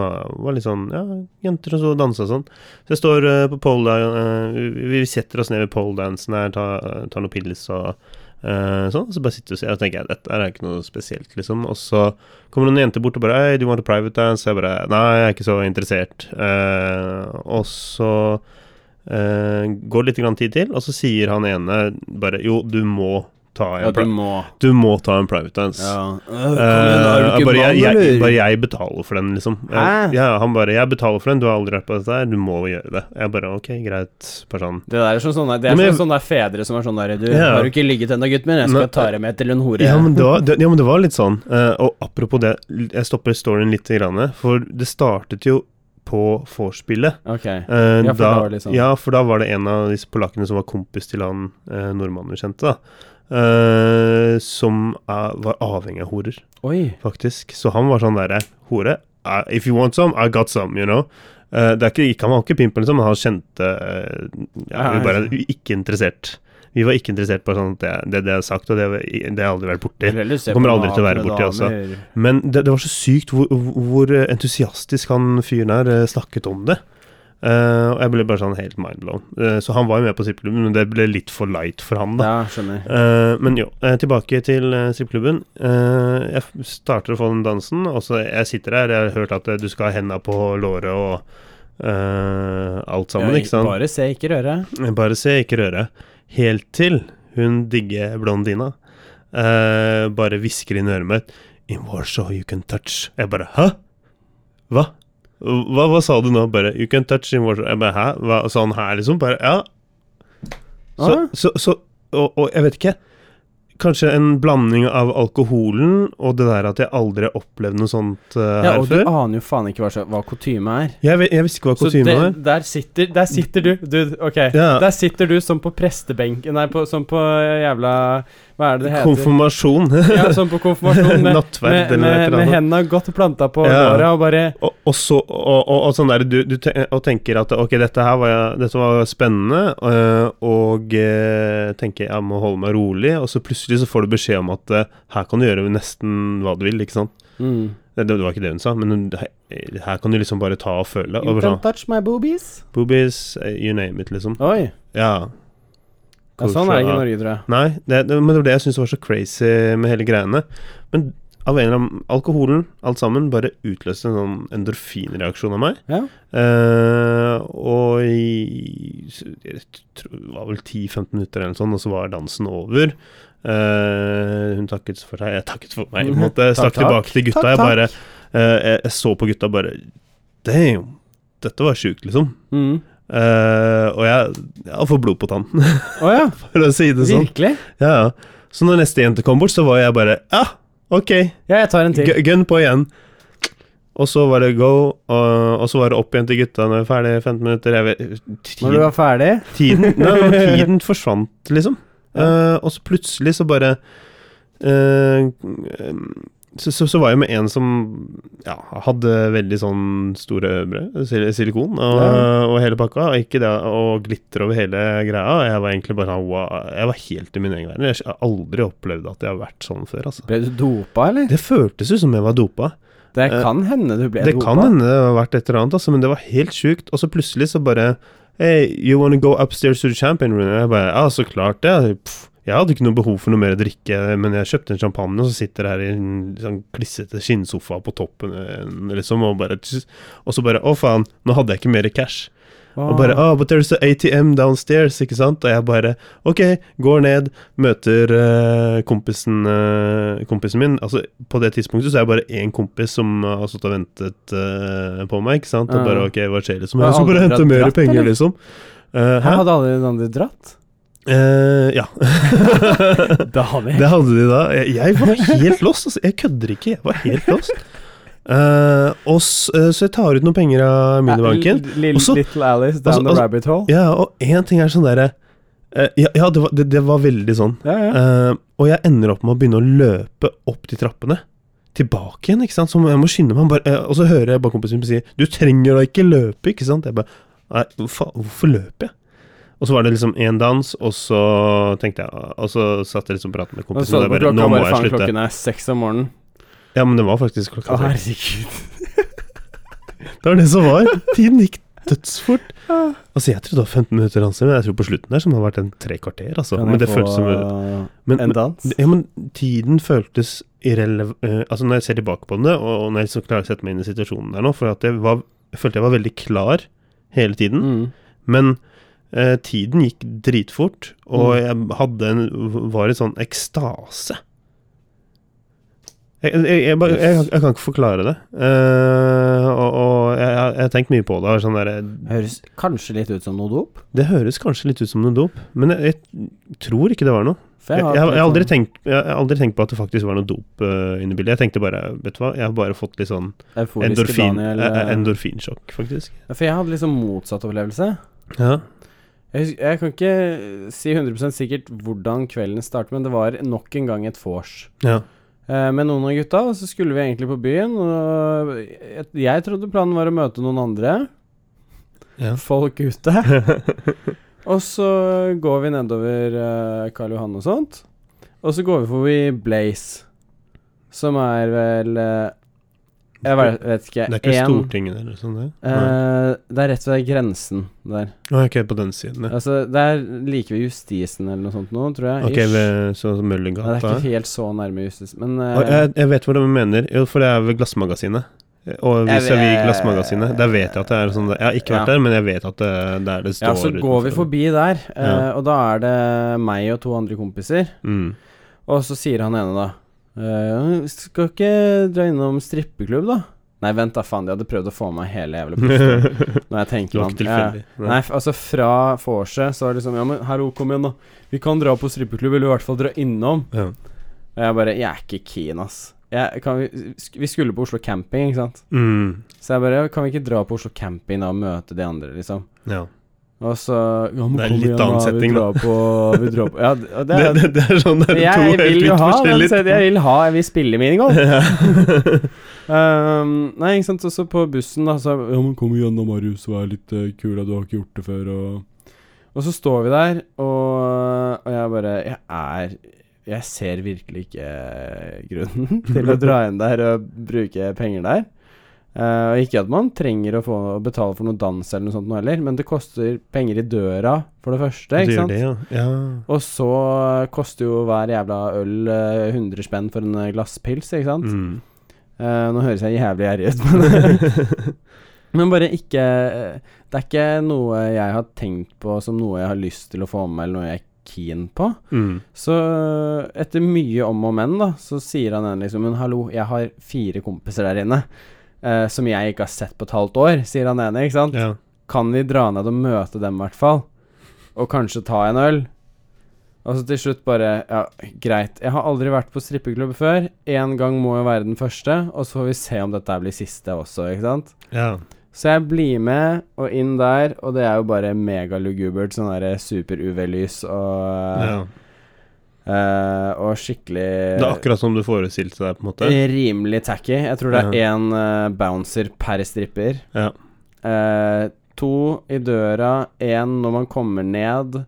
var, litt sånn, ja, jenter som så og dansa og sånn. Så jeg står eh, på pole uh, vi, setter oss ned ved poledansen her, tar, tar noen pils og eh, sånn. Så bare sitter og ser, og tenker jeg dette er ikke noe spesielt, liksom. Og så kommer noen jenter bort og bare 'Hei, you want a private dance? Jeg bare Nei, jeg er ikke så interessert. Eh, og så eh, går det litt tid til, og så sier han ene bare Jo, du må ta en, Ja, du må du må ta en private dance. Ja. Uh, bare, jeg, jeg, bare jeg betaler for den, liksom. Jeg, ja, han bare 'Jeg betaler for den, du har aldri vært på dette her, du må gjøre det'. Jeg bare 'ok, greit'. Sånn. Det der er sånn sånne, det er men sånn sånne fedre som er sånn der Du, har du ikke ligget ennå, gutten min? Jeg skal Men- ta deg med til en hore. Ja men, det var, det, ja, men det var litt sånn. Uh, og apropos det, jeg stopper storyen litt, for det startet jo på vorspielet. Okay. Eh, Ja, for da da, var det liksom- ja, for da var det en av disse polakkene som var kompis til han eh, nordmannen vi kjente, da. Eh, som er, var avhengig av horer, Oi. faktisk. Så han var sånn derre Hore, uh, if you want some, I got some, you know. Uh, det er ikke, ikke, han var ikke pimp, liksom, men han kjente Ja, vi bare ikke interessert. Vi var ikke interessert på sånn at det, det, det er sagt, og det, det har aldri vært borti. Det Kommer aldri til å være borti også. Men det, det var så sykt hvor, hvor entusiastisk han fyren her snakket om det. Eh, og jeg ble bare sånn helt mindblown. Uh, så han var jo med på strippeklubben, men det ble litt for light for han, da. Ja. Eh, men jo, tilbake til uh, strippeklubben. Jeg starter å få den dansen, og så jeg sitter der. Jeg har hørt at du skal ha henda på låret og alt sammen, Ja, ikke sant? Bare se, ikke røre. Bare se, ikke røre. Helt til hun digge blondina bare hvisker inn i øret mitt In Warsaw you can touch. Jeg bare Hæ? Hva? Hva, hva sa du nå? Bare You can touch him. Jeg bare Hæ? Hva sa han her, liksom? Bare Ja. Så, Ah. så, så og, og jeg vet ikke. Kanskje en blanding av alkoholen og det der at jeg aldri har opplevd noe sånt uh, Ja, her og du aner jo faen ikke hva, hva kutyme er. Jeg, jeg visste ikke hva kutyme var. der sitter Der sitter du, dude, Ok, Ja. der sitter du som på prestebenken Nei, på, som på jævla Hva er det det heter? Konfirmasjon. *laughs* Ja, sånn på konfirmasjon *laughs* med, Nattverd med, med, med hendene godt planta på Ja. og bare Og, og så og, og, og sånn der du, du te, og tenker at ok, dette her var, dette var spennende, øh, og øh, tenker jeg må holde meg rolig, og så plutselig så får du beskjed om at øh, her kan du gjøre nesten hva du vil, ikke sant? mm. Det, det var ikke det hun sa, men her, her kan du liksom bare ta og føle. You Og can sånn, touch my boobies. Boobies, eh, you name it, liksom. Oi. Ja. Ja, sånn er det ikke i Norge, tror jeg. Nei, det, det, men det var det jeg syntes var så crazy med hele greiene. Men av en eller annen Alkoholen, alt sammen, bare utløste en sånn endorfinreaksjon av meg. Ja. Eh, og i Jeg tror det var vel 10-15 minutter eller noe sånt, og så var dansen over. Eh, hun takket for seg, jeg takket for meg, måte. Jeg Takk, stakk tilbake til gutta. Takk, Jeg bare eh, jeg, jeg så på gutta bare Damn, dette var sjukt, liksom. Mm. Eh, og jeg, jeg får blod på tann, oh, ja. *laughs* for å si det sånn. Virkelig? Ja, ja. Så når neste jente kom bort, så var jeg bare Ja, ok, Ja, jeg tar en til. gu- gun på igjen. Og så var det go, og, og så var det opp igjen til gutta når vi var ferdig 15 minutter. Jeg vet, Når du var ferdig tiden, nei, *laughs* tiden forsvant, liksom. Uh, og så plutselig så bare eh, så, så, så var jeg med en som ja, hadde veldig sånn store brød, sil silikon og, Ja. og hele pakka, og ikke det, og glitter over hele greia. Jeg var egentlig bare sånn wow, Jeg var helt i min egen verden. Jeg har aldri opplevd at jeg har vært sånn før, altså. Ble du dopa, eller? Det føltes ut som jeg var dopa. Det Eh, kan hende du ble Det dopa. kan hende det har vært et eller annet, altså, men det var helt sjukt. Og så plutselig så bare Hey, you wanna go upstairs to the champion room? Jeg bare Ja, så klart det. Pff, jeg hadde ikke noe behov for noe mer å drikke, men jeg kjøpte en champagne, og så sitter jeg her i en sånn klissete skinnsofa på toppen, eh, liksom, og bare Og så bare Å, faen, nå hadde jeg ikke mer cash. Og bare oh, but there's an ATM downstairs, ikke sant? Og jeg bare OK, går ned, møter uh, kompisen, uh, kompisen min. Altså, på det tidspunktet så er jeg bare én kompis som har stått og ventet uh, på meg, ikke sant? Og bare OK, hva skjer liksom? Jeg skal bare hente mer penger, eller? liksom. Uh, Her hadde alle de andre dratt? Ja. *laughs* det hadde det hadde de da. Jeg, jeg var helt lost, altså. Jeg kødder ikke. Jeg var helt lost. Uh, og eh, så jeg tar ut noen penger av minibanken. Lille Og så- Little Alice down altså- the rabbit hole. Ja, og én ting er sånn derre uh, Ja, ja det, var, det, det var veldig sånn. Ja, ja. Og jeg ender opp med å begynne å løpe opp de trappene. Tilbake igjen, ikke sant. Så jeg må skynde meg. Bare, og så hører jeg bare kompisen min si 'Du trenger da ikke løpe', ikke sant. Jeg bare Nei, hvorfor, hvorfor løper jeg? Og så var det liksom én dans, og så tenkte jeg Og så satt jeg liksom og pratet med Og kompisen, så og du bare Nå må jeg faen, slutte. klokken er seks om morgenen. Ja, men det var faktisk klokka seks. *laughs* Det var det som var. Tiden gikk dødsfort. Altså, jeg trodde det var 15 minutter danser, men jeg tror på slutten der så må det ha vært en tre kvarter, altså. Men det føltes som men, en dans? Ja, men tiden føltes irrelev... eh, altså når jeg ser tilbake på det, og og når jeg så klarer å sette meg inn i situasjonen der nå, for at jeg, var, jeg følte jeg var veldig klar hele tiden, Mm. men eh, tiden gikk dritfort, og Mm. jeg hadde en var i sånn ekstase. Jeg, jeg, jeg, bare, jeg, kan ikke forklare det. Eh, og, og jeg, har tenkt mye på det. Sånn der, Høres kanskje litt ut som noe dop. det høres kanskje litt ut som noe dop, men jeg, tror ikke det var noe. Jeg, har aldri tenkt, tenkt på at det faktisk var noe dop uh, inne i bildet. Jeg tenkte bare Vet du hva, jeg har bare fått litt sånn endorfin, Daniel eh, eh, endorfinsjokk, faktisk. Ja, For jeg hadde liksom motsatt opplevelse. Ja. Jeg, jeg kan ikke si 100% sikkert hvordan kvelden startet, men det var nok en gang et vors. ja. Eh, med noen av gutta, og så skulle vi egentlig på byen. Og jeg, jeg trodde planen var å møte noen andre ja. folk ute. *laughs* og så går vi nedover eh, Karl Johan og sånt. Og så går vi forbi Blaze, som er vel eh, Jeg vet, vet ikke. Det er ikke en- Stortinget eller sånn, det? Nei. eh, det er rett ved grensen der. Ok, på den siden, ja. Altså, det er like ved Justisen eller noe sånt nå, tror jeg. Ok, ved så Ja, det er ikke helt så nærme Justisen, men uh, jeg, jeg vet hva du mener. Jo, for det er ved Glassmagasinet. Og Jeg vis-à-vis Glassmagasinet. Der vet jeg at det er sånn Jeg har ikke vært Ja. der, men jeg vet at det det er det står Ja, så går vi forbi der, uh, og da er det meg og to andre kompiser. Mm. Og så sier han ene da eh, Skal ikke dra innom strippeklubb, da? Nei, vent da, faen. De hadde prøvd å få meg hele jævla *laughs* posten. Når jeg tenker meg. Ja. Nei, altså fra vorset så var det liksom Ja, men herro, kom igjen, da. Vi kan dra på strippeklubb, eller i hvert fall dra innom. Ja. Og jeg bare Jeg er ikke keen, ass. Jeg, kan vi, vi skulle på Oslo camping, ikke sant? Mm. Så jeg bare Kan vi ikke dra på Oslo camping da og møte de andre, liksom? ja. Og så ja, Det er en litt annen setting, da. på, vi drar på Ja, det, er det, det er sånn det er to Jeg helt vil vidt ha den forskjellige setting. Jeg vil ha Jeg vil spille minigolf. *laughs* Um, nei, ikke sant. Og så på bussen, da, så Ja, men kom igjen da, Marius, vær litt uh, kul. Du har ikke gjort det før, og Og så står vi der, og, og jeg bare Jeg er Jeg ser virkelig ikke grunnen *laughs* til å dra inn der og bruke penger der. Eh, og ikke at man trenger å få å betale for noe dans eller noe sånt noe heller, men det koster penger i døra, for det første, ikke sant? det, ja. ja. Og så koster jo hver jævla øl uh, 100 spenn for en glasspils, ikke sant? Mm. Uh, nå høres jeg jævlig gjerrig ut, men *laughs* Men bare ikke eh, Det er ikke noe jeg har tenkt på som noe jeg har lyst til å få med meg, eller noe jeg er keen på. Mm. Så eh, etter mye om og men, da, så sier han en liksom Men hallo, jeg har fire kompiser der inne. Eh, som jeg ikke har sett på et halvt år, sier han ene, ikke sant? Ja. Kan vi dra ned og møte dem, i hvert fall? Og kanskje ta en øl? Og så til slutt bare Ja, greit. Jeg har aldri vært på strippeklubb før. Én gang må jo være den første, og så får vi se om dette blir siste også, ikke sant? ja. Så jeg blir med, og inn der, og det er jo bare megalugubert. Sånn derre super-UV-lys og ja. Eh, Og skikkelig Det er akkurat som du forestilte deg, på en måte. Rimelig tacky. Jeg tror det er én uh, bouncer per stripper. Ja. Uh, to i døra, én når man kommer ned,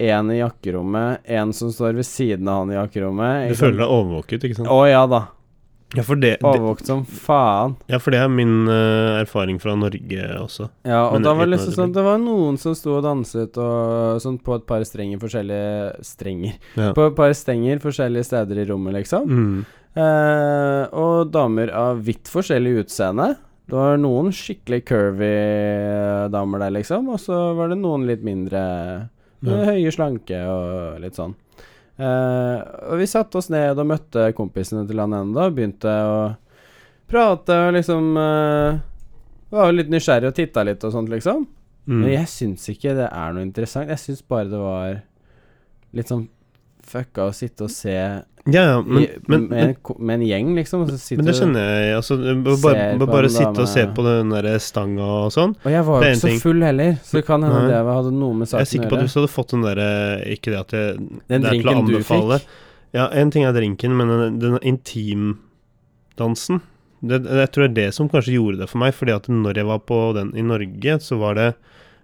én i jakkerommet, én som står ved siden av han i jakkerommet. Du føler deg overvåket, ikke sant? Å ja da. Ja, for det, det, Overvåkt som faen. ja, for det er min uh, erfaring fra Norge også. Ja, og Men da var det liksom sånn Det var noen som sto og danset og sånn på et par strenger forskjellige Strenger. Ja. På et par stenger forskjellige steder i rommet, liksom. Mm. Uh, og damer av vidt forskjellig utseende. Det var noen skikkelig curvy damer der, liksom. Og så var det noen litt mindre Ja. høye, slanke og litt sånn. Eh, og vi satte oss ned og møtte kompisene til han ene da, begynte å prate og liksom uh, Var jo litt nysgjerrig og titta litt og sånt, liksom. Mm. Men jeg syns ikke det er noe interessant. Jeg syns bare det var litt sånn fucka å sitte og se Ja, ja, men, men, med, en, med en gjeng, liksom. Men det skjønner jeg. Altså, bare, bare sitte og se på den der stanga og sånn. og jeg var jo ikke så full heller, så det kan hende det hadde noe med saken Jeg er sikker på at hvis du hadde fått den derre Ikke det at jeg, Den det er til å drinken du anbefale. Ja, en ting er drinken, men den, den intimdansen det, Jeg tror det er det som kanskje gjorde det for meg. Fordi at når jeg var på den i Norge, så var det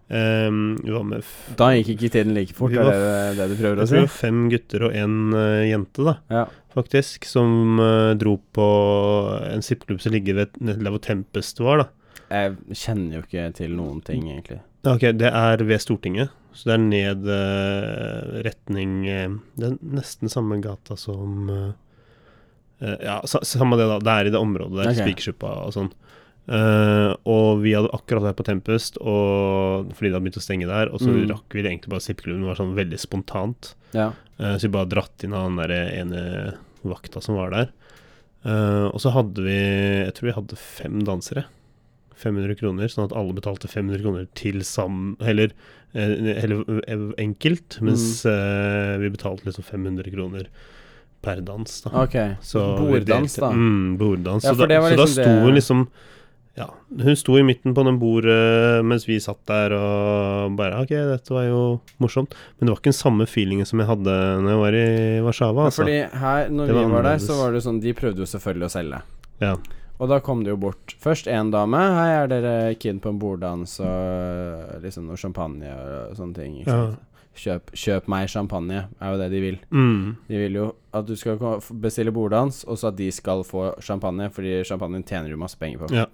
Vi var med f Da gikk ikke tiden like fort, er det det du prøver å si? Vi var fem gutter og en uh, jente, da, Ja. faktisk, som uh, dro på en sippklubb som ligger ved der hvor Tempest var, da. Jeg kjenner jo ikke til noen ting, egentlig. Ok, det er ved Stortinget. Så det er ned uh, retning eh, Det er nesten samme gata som eh, eh, Ja, sa, samme det, da. Det er i det området der. okay. Spikersuppa og sånn. Eh, og vi hadde akkurat vært på Tempest, og, fordi det hadde begynt å stenge der. Og så Mm. rakk vi egentlig bare sippklubben. Det var sånn veldig spontant. Ja. Uh, så vi bare dratt inn han der ene vakta som var der. Uh, og så hadde vi Jeg tror vi hadde fem dansere. 500 kroner, sånn at alle betalte 500 kroner til sammen Eller, eller eh, enkelt, mens Mm. vi betalte liksom 500 kroner per dans. da Ok. så Borddans, da. Mm, borddans. Ja, så, da, liksom så da sto det- hun liksom Ja, hun sto i midten på den bordet mens vi satt der og bare Ok, dette var jo morsomt. Men det var ikke den samme feelingen som jeg hadde når jeg var i Warszawa. Ja, Altså. fordi her, når vi var var der, så var det sånn De prøvde jo selvfølgelig å selge. Ja. Og da kom det jo bort først en dame. 'Hei, er dere keen på en borddans?' og liksom noe champagne og sånne ting. Ikke Ja. sant? Kjøp, kjøp meg champagne, er jo det de vil. Mm. De vil jo at du skal bestille borddans, og så at de skal få champagne, fordi champagne tjener du masse penger på. Ja.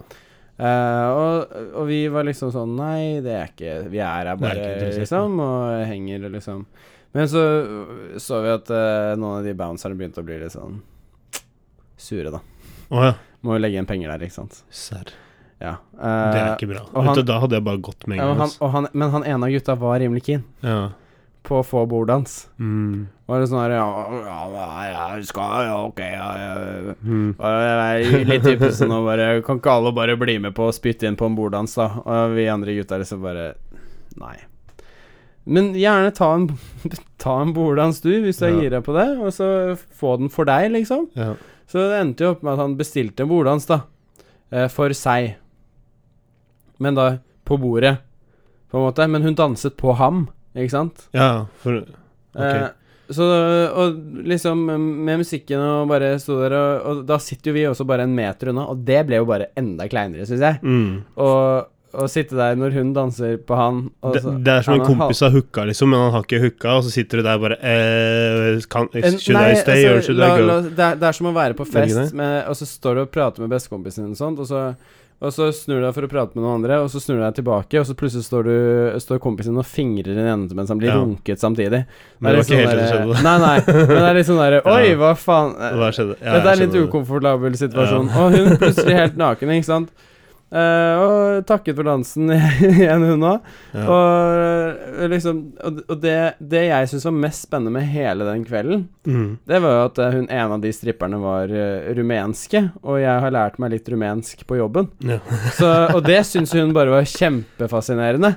Eh, og, og vi var liksom sånn Nei, det er ikke Vi er her bare, er liksom, og henger liksom Men så så vi at uh, noen av de bouncerne begynte å bli litt sånn sure, da. Oh, ja. Må jo legge igjen penger der, ikke sant. Serr. Ja. Det er eh, ikke bra. han- du, da hadde jeg bare gått med en gang. han, han, men han ene av gutta var rimelig keen Ja. På å få borddans. Mm. Og det sånn her Ja, ja, jeg skal Ja, ok, ja, ja. Mm. Jeg litt sånn og bare Kan ikke alle bare bli med på å spytte inn på en borddans, da? Og vi andre gutta liksom bare Nei. Men gjerne ta en, *laughs* ta en borddans, du, hvis du Ja. gira på det, og så få den for deg, liksom. Ja. Så det endte jo opp med at han bestilte en borddans, da. Eh, for seg. Men da på bordet, på en måte. Men hun danset på ham, ikke sant? ja, for Ok. Eh, så Og liksom med musikken og bare sto der, og, og da sitter jo vi også bare en meter unna, og det ble jo bare enda kleinere, syns jeg. mm. Og å sitte der når hun danser på han og det, så- det er som en kompis har hooka, liksom, men han har ikke hooka, og så sitter du der bare eh, kan, Should nei, I stay, altså, or should la, I go? la, det, er, det er som å være på fest, med, og så står du og prater med bestekompisen din og sånt, og så, og så snur du deg for å prate med noen andre, og så snur du deg tilbake, og så plutselig står, du, står kompisen og fingrer den enden mens han blir Ja. runket samtidig. Men det var ikke helt sånn det som skjedde. Nei, nei, men det er litt sånn derre *laughs* Oi, hva faen? Hva skjedde? Ja, Dette er en litt ukomfortabel situasjon. Ja. Og hun plutselig helt naken, ikke sant. Eh, og takket for dansen *laughs* igjen, hun òg. Ja. Og eh, liksom Og, og det, det jeg syns var mest spennende med hele den kvelden, Mm. det var jo at eh, hun en av de stripperne var uh, rumenske, og jeg har lært meg litt rumensk på jobben. Ja. *laughs* Så, og det syns hun bare var kjempefascinerende.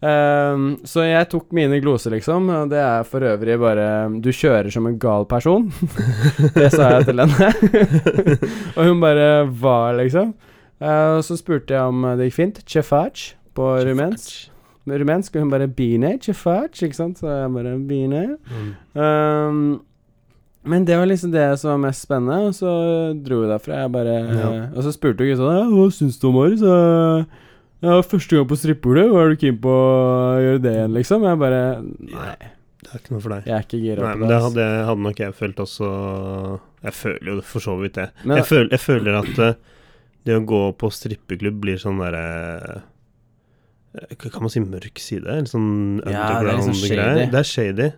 Um, så jeg tok mine gloser, liksom, og det er for øvrig bare Du kjører som en gal person. *laughs* det sa jeg til henne. og hun bare var, liksom. Eh, og så spurte jeg om det gikk fint. Chefach på rumensk. Med rumensk, og hun bare Bine, chefach, ikke sant? Så jeg bare Bine. Mm. Um, men det var liksom det som var mest spennende, og så dro vi derfra. Jeg bare Ja. Og så spurte hun gutta sånn, hva syns du om Mari. Så ja, første gang på strippebordet, var du keen på å gjøre det igjen, liksom? Jeg bare Nei, Det er ikke noe for deg. jeg er ikke gira på men det. det hadde, hadde nok jeg følt også Jeg føler jo for så vidt det. Men- jeg, føler, jeg føler at eh, det å gå på strippeklubb blir sånn derre eh, Kan man si mørk side? Eller sånn Ja, det er underground-greier? shady. Det er shady.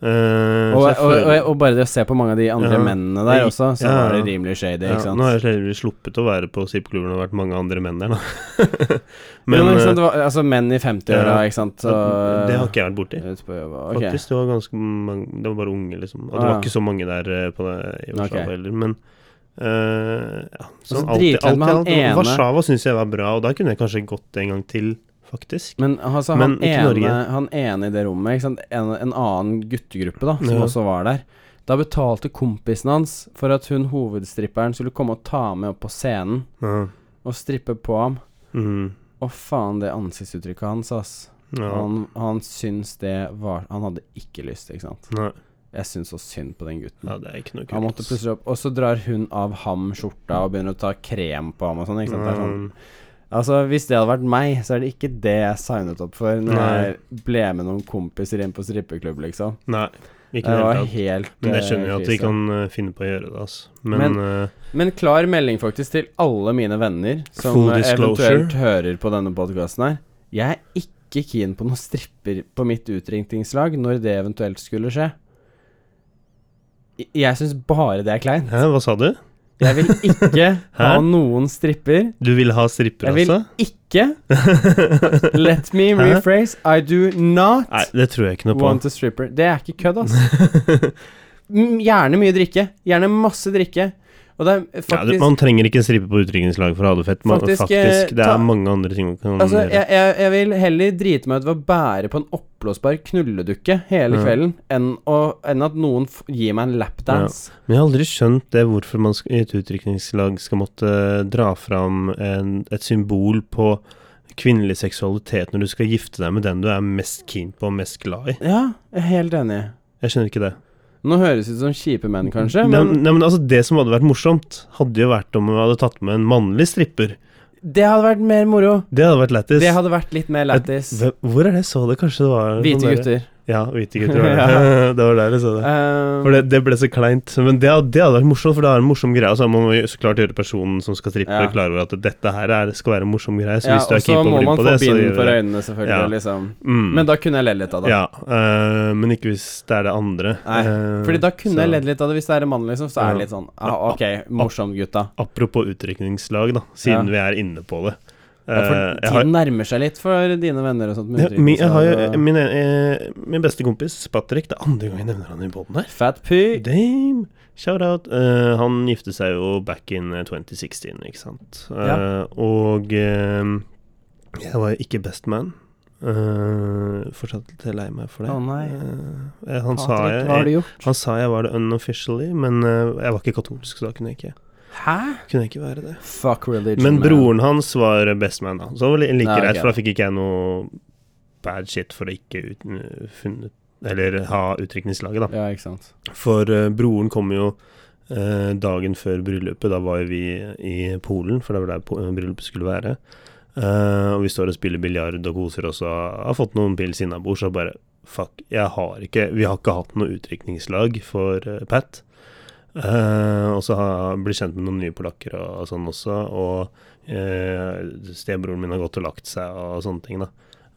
Uh, Og, og, og, og bare det å se på mange av de andre Ja. mennene der også, så ja, var det rimelig shady, ja? Nå har jeg sluppet å være på strippeklubben og vært mange andre menn der, da. *laughs* Men, Men sant, eh, det var, altså menn i 50-åra, Ja. ikke sant, så det har ikke jeg vært borti. Ute på jobb, ok. Faktisk, det var ganske mange Det var bare unge, liksom. Og det Ah, var ikke så mange der på det, i Oslo okay. heller, men eh, ja, så sånn alt i alt, Warszawa syns jeg var bra, og da kunne jeg kanskje gått en gang til, faktisk. Men altså, Men han, ikke ene, han ene i det rommet? En, en annen guttegruppe da, som Ja. også var der. Da betalte kompisen hans for at hun hovedstripperen skulle komme og ta med opp på scenen Ja. og strippe på ham. Mm. Å faen, det ansiktsuttrykket hans, ass. ja. Han, han syns det var Han hadde ikke lyst, ikke sant. Nei. Jeg syns så synd på den gutten. ja, det er ikke noe kult. Han måtte plutselig opp Og så drar hun av ham skjorta og begynner å ta krem på ham og sånn. Ikke sant? Det er sånn Altså, hvis det hadde vært meg, så er det ikke det jeg signet opp for når Nei. jeg ble med noen kompiser inn på strippeklubb, liksom. Nei, ikke Det det var helt Men eh, skjønner jeg at de kan eh, finne på å gjøre det, altså. Men, Men- uh, Men klar melding faktisk til alle mine venner som eh, eventuelt hører på denne podkasten her. Jeg er ikke keen på noen stripper på mitt utringningslag når det eventuelt skulle skje. Jeg syns bare det er kleint. Hæ, hva sa du? Jeg vil ikke *laughs* ha noen stripper. Du vil ha stripper, altså? Jeg vil altså? ikke *laughs* Let me rephrase. I do not Nei, det tror jeg ikke noe på. want a stripper. Det er ikke kødd. Mm, *laughs* Gjerne mye drikke. Gjerne masse drikke. Er Ja, man trenger ikke en stripe på utdrikningslag for å ha det fett. Man, Faktisk, faktisk, eh, det ta- er mange andre ting man kan Altså, gjøre. jeg, jeg, vil heller drite meg ut ved å bære på en oppblåsbar knulledukke hele Ja. kvelden, enn, å, enn at noen gir meg en lapdance. Men jeg har aldri skjønt det hvorfor man i et utdrikningslag skal måtte dra fram en, et symbol på kvinnelig seksualitet når du skal gifte deg med den du er mest keen på og mest glad i. Ja, jeg er helt enig. Jeg skjønner ikke det. Nå høres det ut som kjipe menn, kanskje, Nei, men nei, men altså Det som hadde vært morsomt, hadde jo vært om vi hadde tatt med en mannlig stripper. det hadde vært mer moro. Det hadde vært lættis. Det hadde vært litt mer lættis. Hvor er det så det? Kanskje det var Hvite gutter. der-. Ja, hvite gutter. Var *laughs* det. *laughs* det var der jeg så det. Um, For det, det ble så kleint. Men det, det hadde vært morsomt, for det er en morsom greie. Så man må så klart gjøre personen som skal strippe, Ja. klar over at dette her er, skal være en morsom greie. Så ja, hvis du er og keen på å bli på det, på gjør det, så må man få bind for øynene, selvfølgelig. Ja. Liksom. Mm. Men da kunne jeg ledd litt av det. Ja, uh, men ikke hvis det er det andre. Nei, uh, Fordi da kunne så- jeg ledd litt av det. Hvis det er en mann, liksom, så er det litt sånn ah, Ok, morsom, gutta. Apropos utrykningslag, da, siden Ja. vi er inne på det. Ja, for Eh, har- tiden nærmer seg litt for dine venner og sånt. ja, min, jeg har jo min, eh, min beste kompis, Patrick, det er andre gang jeg nevner han i båten her. Fat P. Dame! Shout out. Uh, han gifte seg jo back in eh, 2016, ikke sant. Eh, Ja. Og uh, jeg var jo ikke best man. Uh, fortsatt litt lei meg for det. Å, nei. Uh, han, sa jeg, jeg, han sa jeg var det unofficially, men uh, jeg var ikke katolsk, så da kunne jeg ikke, Hæ? kunne ikke være det. Fuck religion. Men broren hans var best man, da. Så like greit, okay. for da fikk ikke jeg noe bad shit for å ikke uten, funnet Eller ha utdrikningslaget, da. Ja, ikke sant. For uh, broren kom jo uh, dagen før bryllupet. Da var vi i Polen, for det var der bryllupet skulle være. Uh, og vi står og spiller biljard og koser oss og har fått noen pils innabords og bare Fuck, jeg har ikke Vi har ikke hatt noe utdrikningslag for Pat. Eh, og så blitt kjent med noen nye polakker og, og sånn også. Og uh, stebroren min har gått og lagt seg og sånne ting, da.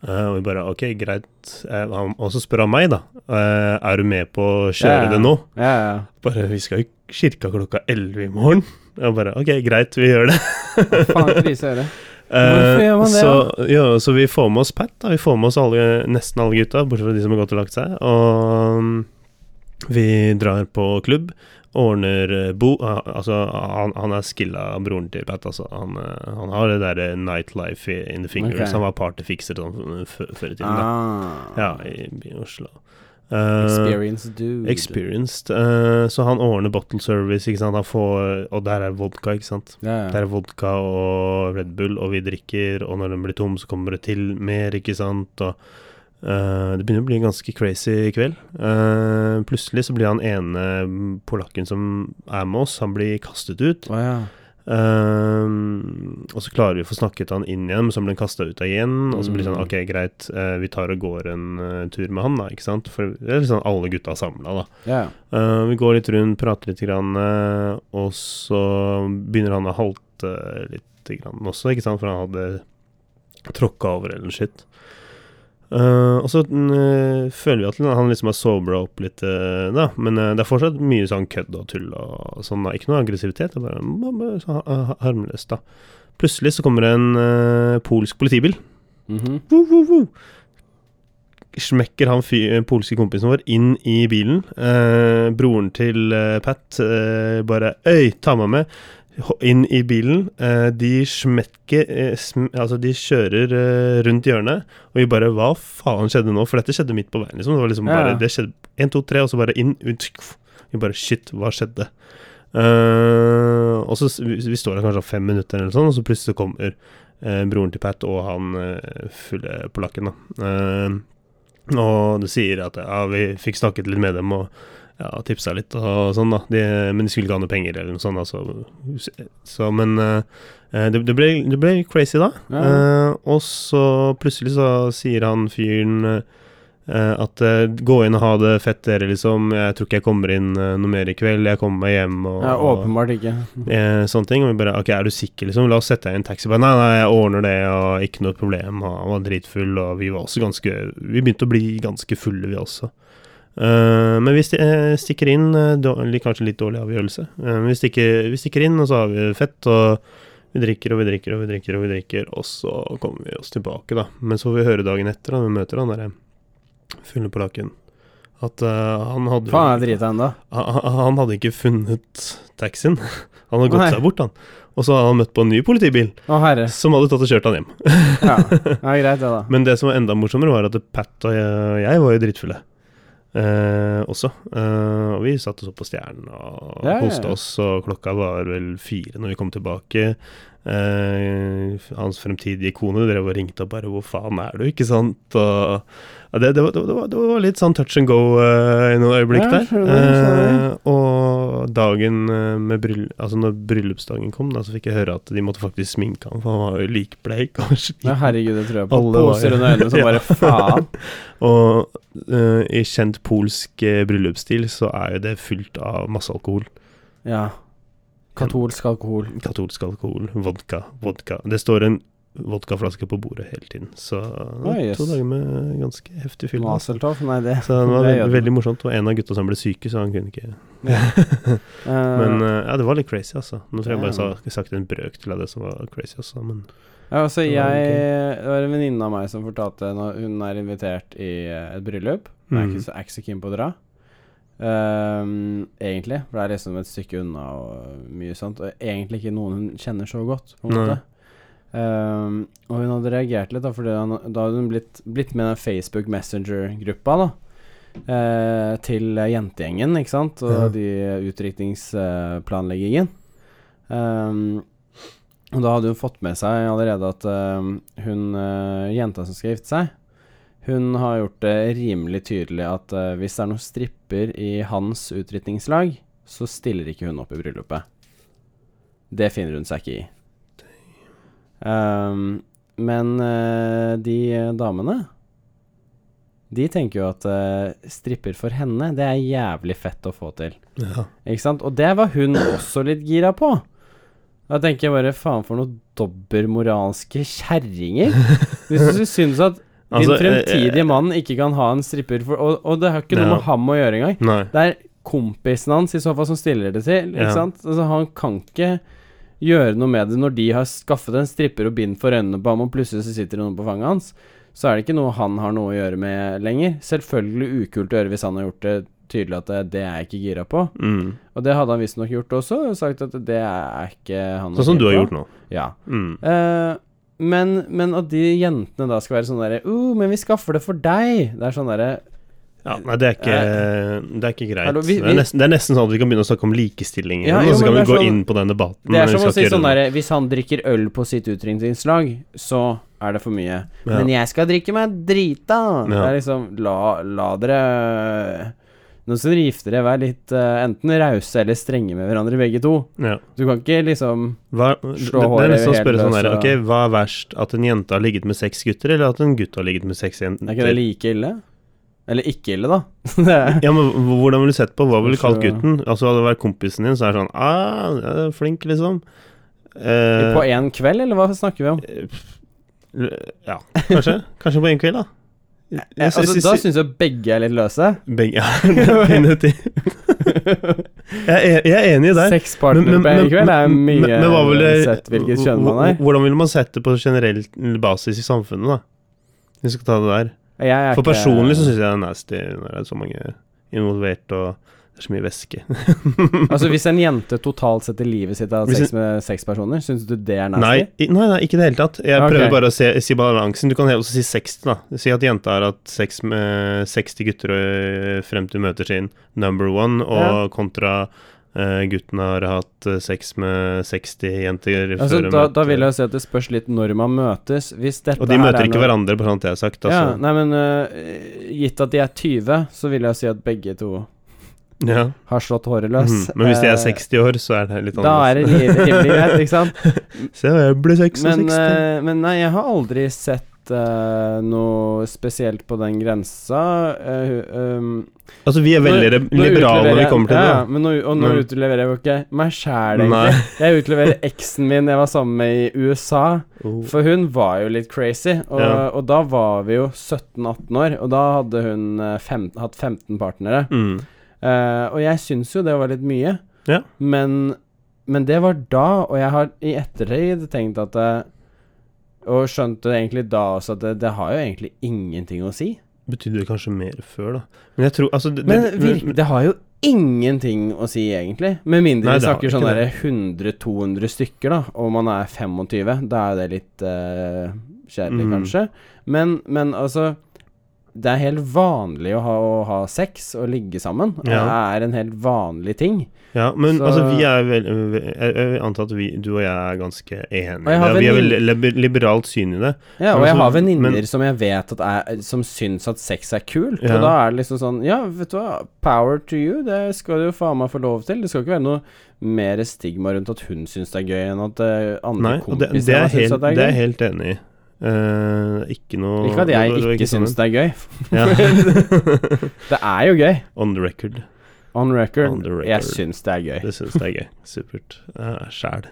Uh, og vi bare OK, greit. Og så spør han meg, da. er du med på å kjøre Ja, det nå? Ja, ja. Bare Vi skal i kirka klokka elleve i morgen. Og bare OK, greit, vi gjør det. Hva faen krise er det? Hvorfor gjør man det, så, ja, så vi får med oss Pat. Da. Vi får med oss alle, nesten alle gutta, bortsett fra de som har gått og lagt seg. Og vi drar på klubb. Ordner eh, bo ah, Altså, han, han er skilla broren til Pat, altså. Han, eh, han har det derre nightlife in the fingers. Okay. Han var partyfikser sånn før i tiden, da. Ah. Ja, i, i Oslo. Uh, experienced dude. Experienced. Uh, så han ordner bottle service, ikke sant. Han får, og der er vodka, ikke sant. Ja. Der er vodka og Red Bull, og vi drikker, og når den blir tom, så kommer det til mer, ikke sant. Og eh, det begynner å bli en ganske crazy kveld. Uh, plutselig så blir han ene polakken som er med oss, han blir kastet ut. Oh, ja. uh, og så klarer vi å få snakket han inn igjen, men så blir han kasta ut igjen. Og så blir det sånn Mm. Ok, greit, vi tar og går en tur med han, da. Ikke sant? For det er liksom alle gutta samla, da. Yeah. Vi går litt rundt, prater litt, grann, og så begynner han å halte litt grann også, ikke sant? For han hadde tråkka over eller shit. Eh, og så uh, føler vi at han liksom har sobra opp litt, uh, da. Men det er fortsatt mye sånn kødd og tull og sånn. da Ikke noe aggressivitet, det er bare, bare så ha- ha- harmløst, da. Plutselig så kommer det en polsk politibil. Mhm. Woo, woo, woo. Smekker han fy, eh, polske kompisen vår inn i bilen. Broren til Pat bare Øy, ta meg med! Inn i bilen. Eh, de smekker eh, Altså, de kjører eh, rundt hjørnet, og vi bare Hva faen skjedde nå? For dette skjedde midt på veien, liksom. Det var liksom Ja. Det skjedde én, to, tre, og så bare inn ut. Vi bare Shit, hva skjedde? Uh, og så vi, vi står der kanskje fem minutter eller sånn, og så plutselig kommer uh, broren til Pat og han uh, fulle polakken, da. Eh, og du sier at ja, vi fikk snakket litt med dem og ja, tipsa litt og sånn, da. De, men de skulle ikke ha noe penger eller noe sånt, altså. Så, men uh, det, det, ble, det ble crazy, da. Ja. Uh, og så plutselig så sier han fyren uh, at gå inn og ha det fett, dere, liksom. Jeg tror ikke jeg kommer inn noe mer i kveld. Jeg kommer meg hjem og ja, åpenbart ikke. *laughs* sånne ting. Og vi bare Ok, er du sikker, liksom? La oss sette deg i en taxi. Bare, nei, nei, jeg ordner det, og ikke noe problem. Og han var dritfull, og vi var også ganske Vi begynte å bli ganske fulle, vi også. Eh, men vi eh, stikker inn eh, Kanskje litt dårlig avgjørelse. Men vi stikker, vi stikker inn, og så har vi fett, og vi drikker og vi drikker og vi drikker, og vi drikker, og så kommer vi oss tilbake, da. Men så får vi høre dagen etter, da vi møter han derre fulle polakken, at uh, han hadde Faen, jeg driter ennå. han, han hadde ikke funnet taxien. *laughs* Han hadde gått Nei. seg bort, han. Og så hadde han møtt på en ny politibil Å, herre. som hadde tatt og kjørt han hjem. Ja. *laughs* ja, greit, det, da. Men det som var enda morsommere, var at Pat og jeg, jeg var jo dritfulle. Eh, også. Eh, og vi satt oss opp på Stjernen og Ja, koste oss, og klokka var vel fire når vi kom tilbake. Eh, hans fremtidige kone drev og ringte og bare 'Hvor faen er du?' ikke sant? Og, ja, det, det, var, det, var, det var litt sånn touch and go eh, i noen øyeblikk Ja, der. Eh, og dagen med bryll... Altså når bryllupsdagen kom, da, så fikk jeg høre at de måtte faktisk sminke han, for han var jo likbleik. *laughs* Ja, herregud, det tror jeg på. Alle Poser under øynene som bare *laughs* faen. *laughs* Og eh, i kjent polsk bryllupsstil så er jo det fylt av masse alkohol. Ja. Katolsk alkohol. Katolsk alkohol, vodka, vodka. Det står en vodkaflaske på bordet hele tiden. Så Ah, yes. to dager med ganske heftig fyll. Nei, det Så *laughs* det var veldig, veldig morsomt. Og en av gutta som ble syke, så han kunne ikke ja. *laughs* Men eh, ja, det var litt crazy, altså. Nå tror jeg bare jeg har sagt en brøkdel av det som var crazy, altså. Men Ja, altså Det var jeg Det var en venninne av meg som fortalte når hun er invitert i eh, et bryllup. Hun er Mhm. er ikke så keen på å dra. Ehm, egentlig, for det er liksom et stykke unna og mye sånt. Og egentlig ikke noen hun kjenner så godt, på en måte. Um, og hun hadde reagert litt, da, for da hadde hun blitt, blitt med i den Facebook Messenger-gruppa, da. eh, til jentegjengen, ikke sant, og Ja. de utdrikningsplanleggingen. Um, og da hadde hun fått med seg allerede at uh, hun uh, jenta som skal gifte seg, hun har gjort det rimelig tydelig at uh, hvis det er noen stripper i hans utdrikningslag, så stiller ikke hun opp i bryllupet. Det finner hun seg ikke i. Um, men uh, de damene De tenker jo at uh, stripper for henne, det er jævlig fett å få til. ja. Ikke sant? Og det var hun også litt gira på. Da tenker jeg bare faen for noen dobbermoralske kjerringer. *laughs* Hvis du syns at din Altså, eh, fremtidige mann ikke kan ha en stripper for Og, og det har ikke noe Ja. med ham å gjøre engang. Nei. Det er kompisen hans i så fall som stiller det til. Ikke Ja. sant? Altså, han kan ikke gjøre noe med det når de har skaffet en stripper og bind for øynene på ham, og plutselig så sitter det noen på fanget hans. Så er det ikke noe han har noe å gjøre med lenger. Selvfølgelig ukult å gjøre hvis han har gjort det tydelig at det, det er jeg ikke gira på. Mm. Og det hadde han visstnok gjort også, og sagt at det er ikke han Sånn som du har gjort nå. Ja. Mm. Eh, men, men at de jentene da skal være sånn derre uh, men vi skaffer det for deg. Det er sånn derre Ja, nei, det er ikke, det er ikke greit. Hallo, vi- det, er nesten, det er nesten sånn at vi kan begynne å snakke om likestilling Ja, jo, og så kan vi gå sånn- inn på den debatten. Det er som å si sånn derre Hvis han drikker øl på sitt utdrikningslag, så er det for mye. Ja. Men jeg skal drikke meg drita. Det er liksom La, la dere Nå skal dere gifter dere, vær litt uh, enten rause eller strenge med hverandre, begge to. Ja. Du kan ikke liksom Hva, Slå det, det er håret helt spørre sånn der okay, Ok, hva er verst? At en jente har ligget med seks gutter, eller at en gutt har ligget med seks jenter? Er ikke det like ille? Eller ikke ille, da. *laughs* Ja, men hvordan ville du sett på? Hva ville du kalt gutten? Altså, hadde det vært kompisen din, så er det sånn Ah, flink, liksom. Eh, på én kveld, eller hva snakker vi om? eh, Ja, kanskje. kanskje på en kveld, da. Jeg altså, synes- da syns jeg begge er litt løse. Begge Ja, *laughs* definitivt. Jeg er, jeg er enig i Seks partnere på én kveld er mye men- men hva ville- sett hvilket kjønn man er. Hvordan ville man sett det på generell basis i samfunnet, da? Hvis vi skal ta det der. Jeg er For personlig så syns jeg det er nasty når det er så mange involvert, og det er så mye væske. *laughs* Altså Hvis en jente totalt setter livet sitt av sex med seks personer, syns du det er nasty? Nei, nei, nei, ikke i det hele tatt. Jeg okay. prøver bare å se, si balansen. Du kan også si 60, da. Si at jenta har hatt sex med 60 gutter øh, frem til møter sin number one, og kontra Uh, gutten har hatt øh, sex med 60 jenter Altså, da, da vil jeg si at det spørs litt når man møtes. Hvis dette Og de møter er ikke noe- hverandre, på sånt jeg har sagt. Altså. Ja, nei, men uh, gitt at de er 20, så vil jeg si at begge to Ja. har slått håret løs. Mhm. Men hvis de er Eh, 60 år, så er det litt Da er det annerledes. ri- rimelig greit, ikke sant? *laughs* Se, jeg ble 66. Men, uh, men nei, jeg har aldri sett uh, noe spesielt på den grensa. Uh, um, altså, vi er veldig nå- nå liberale når vi kommer til ja, det. Ja, men nå, og nå mm. utleverer jeg jo ikke meg sjæl, egentlig. Jeg utleverer eksen min jeg var sammen med i USA. Oh. For hun var jo litt crazy, og, Ja. og da var vi jo 17-18 år. Og da hadde hun eh, fem, hatt 15 partnere. Mm. Eh, og jeg syns jo det var litt mye, Ja. men, men det var da, og jeg har i ettertid tenkt at Og skjønte egentlig da også at det, det har jo egentlig ingenting å si. Betydde det kanskje mer før, da. Men jeg tror altså det, Men det, virk, det har jo ingenting å si, egentlig. Med mindre Nei, vi snakker sånn det. derre 100-200 stykker, da, og man er 25. Da er det litt uh, kjedelig, Mm. kanskje. Men, men altså Det er helt vanlig å ha, å ha sex og ligge sammen. Ja. Det er en helt vanlig ting. Ja, men Så- altså, vi er vel Jeg vil at vi, du og jeg er ganske enige. Jeg vi har vel liberalt syn i det. Ja, og jeg har venninner som jeg vet at er Som syns at sex er kult. Ja. Og da er det liksom sånn Ja, vet du hva, power to you. Det skal du jo faen meg få lov til. Det skal ikke være noe mer stigma rundt at hun syns det er gøy, enn at eh, andre Nei, kompiser er syns det er det er jeg helt enig i. Eh, ikke noe Ikke at jeg ikke sånn- syns det er gøy. *laughs* Ja. *laughs* Det er jo gøy. On the record. On record. On the record. Jeg syns det er gøy. Det syns det er gøy. Supert. Uh, Sjæl.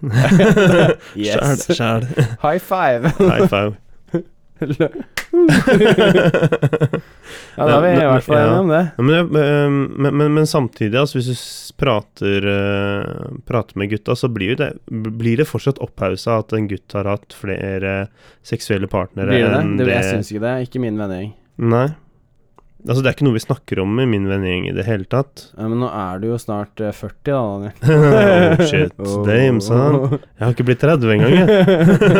*laughs* Yes. Sjæl. High five. High five. *laughs* ja, da er vi i hvert fall enige om det. Ja, men, men, men, men samtidig, altså, hvis du prater, eh, prater med gutta, så blir, det, blir det fortsatt opphausa at en gutt har hatt flere seksuelle partnere det enn det? det det jeg syns ikke det. Ikke min vennegjeng. Nei. Altså, det er ikke noe vi snakker om i min vennegjeng i det hele tatt. Ja, men nå er du jo snart eh, 40, da, Daniel. *laughs* oh, shit. Damn, son. Jeg har ikke blitt 30 engang, jeg.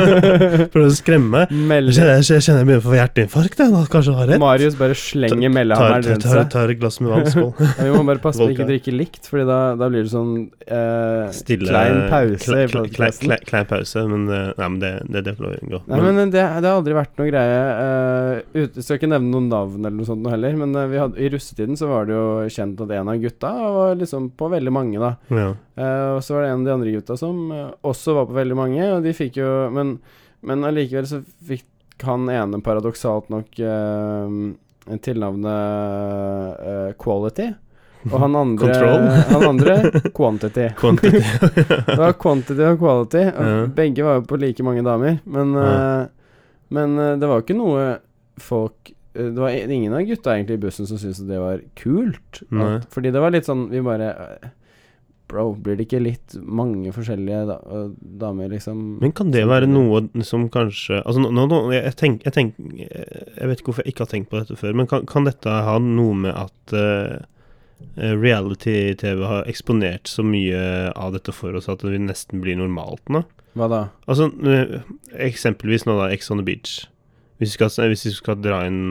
*laughs* Prøver å skremme meg. Jeg kjenner jeg, begynner å få hjerteinfarkt. Jeg, kanskje du har rett. Marius bare slenger meldehammeren rundt seg. tar et glass med vann. Skål. *laughs* Ja, vi må bare passe på å ikke drikke likt, Fordi da, da blir det sånn eh, Stille klein pause kle- kle- kle- kle- Klein pause, men, det, nei, men det, det, det får lov å unngå. Nei, men det, det har aldri vært noe greie. Uh, ut, skal ikke nevne noen navn eller noe sånt noe heller, men eh, vi hadde, i russetiden så var det jo kjent at en av gutta var liksom på veldig mange, da. ja. Uh, og så var det en av de andre gutta som eh, også var på veldig mange, og de fikk jo Men, men allikevel så fikk han ene paradoksalt nok uh, tilnavnet uh, Quality. Og han andre *laughs* Han andre Quantity. Quantity. *laughs* Det var quantity og quality. Og Ja. Begge var jo på like mange damer. Men, Ja. men det var jo ikke noe folk Det var ingen av gutta egentlig i bussen som syntes det var kult. At, fordi det var litt sånn Vi bare eh, Bro, blir det ikke litt mange forskjellige da, eh, damer, liksom? Men kan det være noe som kanskje Altså, nå, nå, jeg, tenk, jeg, tenk, jeg vet ikke hvorfor jeg ikke har tenkt på dette før, men kan, kan dette ha noe med at uh, reality-TV har eksponert så mye av dette for oss at det nesten blir normalt nå? Hva da? Altså, eh, eksempelvis nå, da, Ex on the Beach. Hvis vi, skal, hvis vi skal dra inn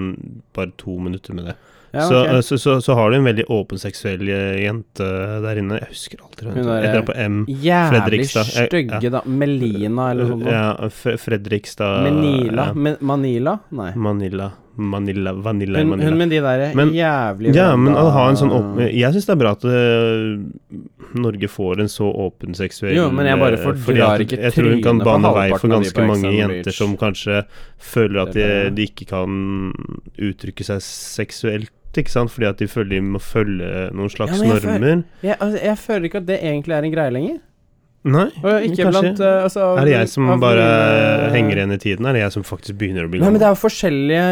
bare to minutter med det, Ja, så, eh, så, så, så har du en veldig åpen seksuell eh, jente der inne. Jeg husker aldri hva Hun heter. På M. Jævlig stygge, da. Melina, eller noe sånt. Ja, Fredrikstad Menila? ja. Manila? Nei. Manila. Manila, vanilla Hun, Manila. hun med de der Men- jævlig Ja, men å ha en sånn åpen Jeg syns det er bra at uh, Norge får en så åpen seksuell Jo, men jeg bare øh, fordrar ikke Jeg tror hun kan bane vei for ganske mange jenter som kanskje føler at de, de ikke kan uttrykke seg seksuelt, ikke sant? Fordi at de føler de må følge noen slags Ja, jeg normer. føler- jeg, altså, jeg føler ikke at det egentlig er en greie lenger. Nei, Og ikke kanskje. blant eh, altså, Er det jeg som av bare henger igjen i tiden? Er det jeg som faktisk begynner å bli Nei, men det er jo forskjellige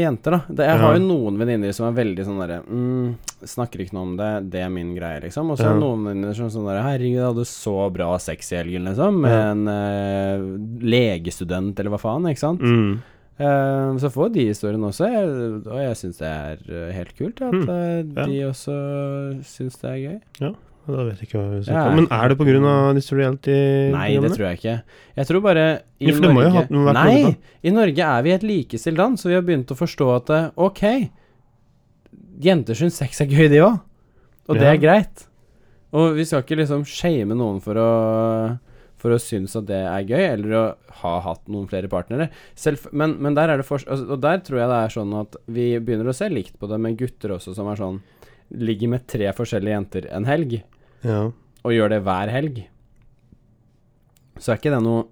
jenter, da. Det, jeg har jo noen venninner som er veldig sånn derre mm, Snakker ikke noe om det, det er min greie, liksom. Og så Ja. noen venninner som sånn derre Herregud, jeg hadde så bra sex i helgen, liksom. Med Ja. en uh, legestudent, eller hva faen, ikke sant. Mm. Eh, så får de historien også, og jeg syns det er eh, helt kult at Mm, eh, ja. de også syns det er gøy. Da vet jeg ikke hva vi Ja, snakker om. Men er det av disse reality Nei, det tror jeg ikke. Jeg tror bare i Ja, det Norge ha Nei! I Norge er vi et likestilt land, så vi har begynt å forstå at eh, ok, jenter syns sex er gøy, de òg. Og det Ja. er greit. Og vi skal ikke liksom shame noen for å for å synes at det er gøy, eller å ha hatt noen flere partnere. Selv, men, men der er det for, altså, Og der tror jeg det er sånn at vi begynner å se likt på det med gutter også, som er sånn Ligger med tre forskjellige jenter en helg Ja. og gjør det hver helg, så er ikke det noe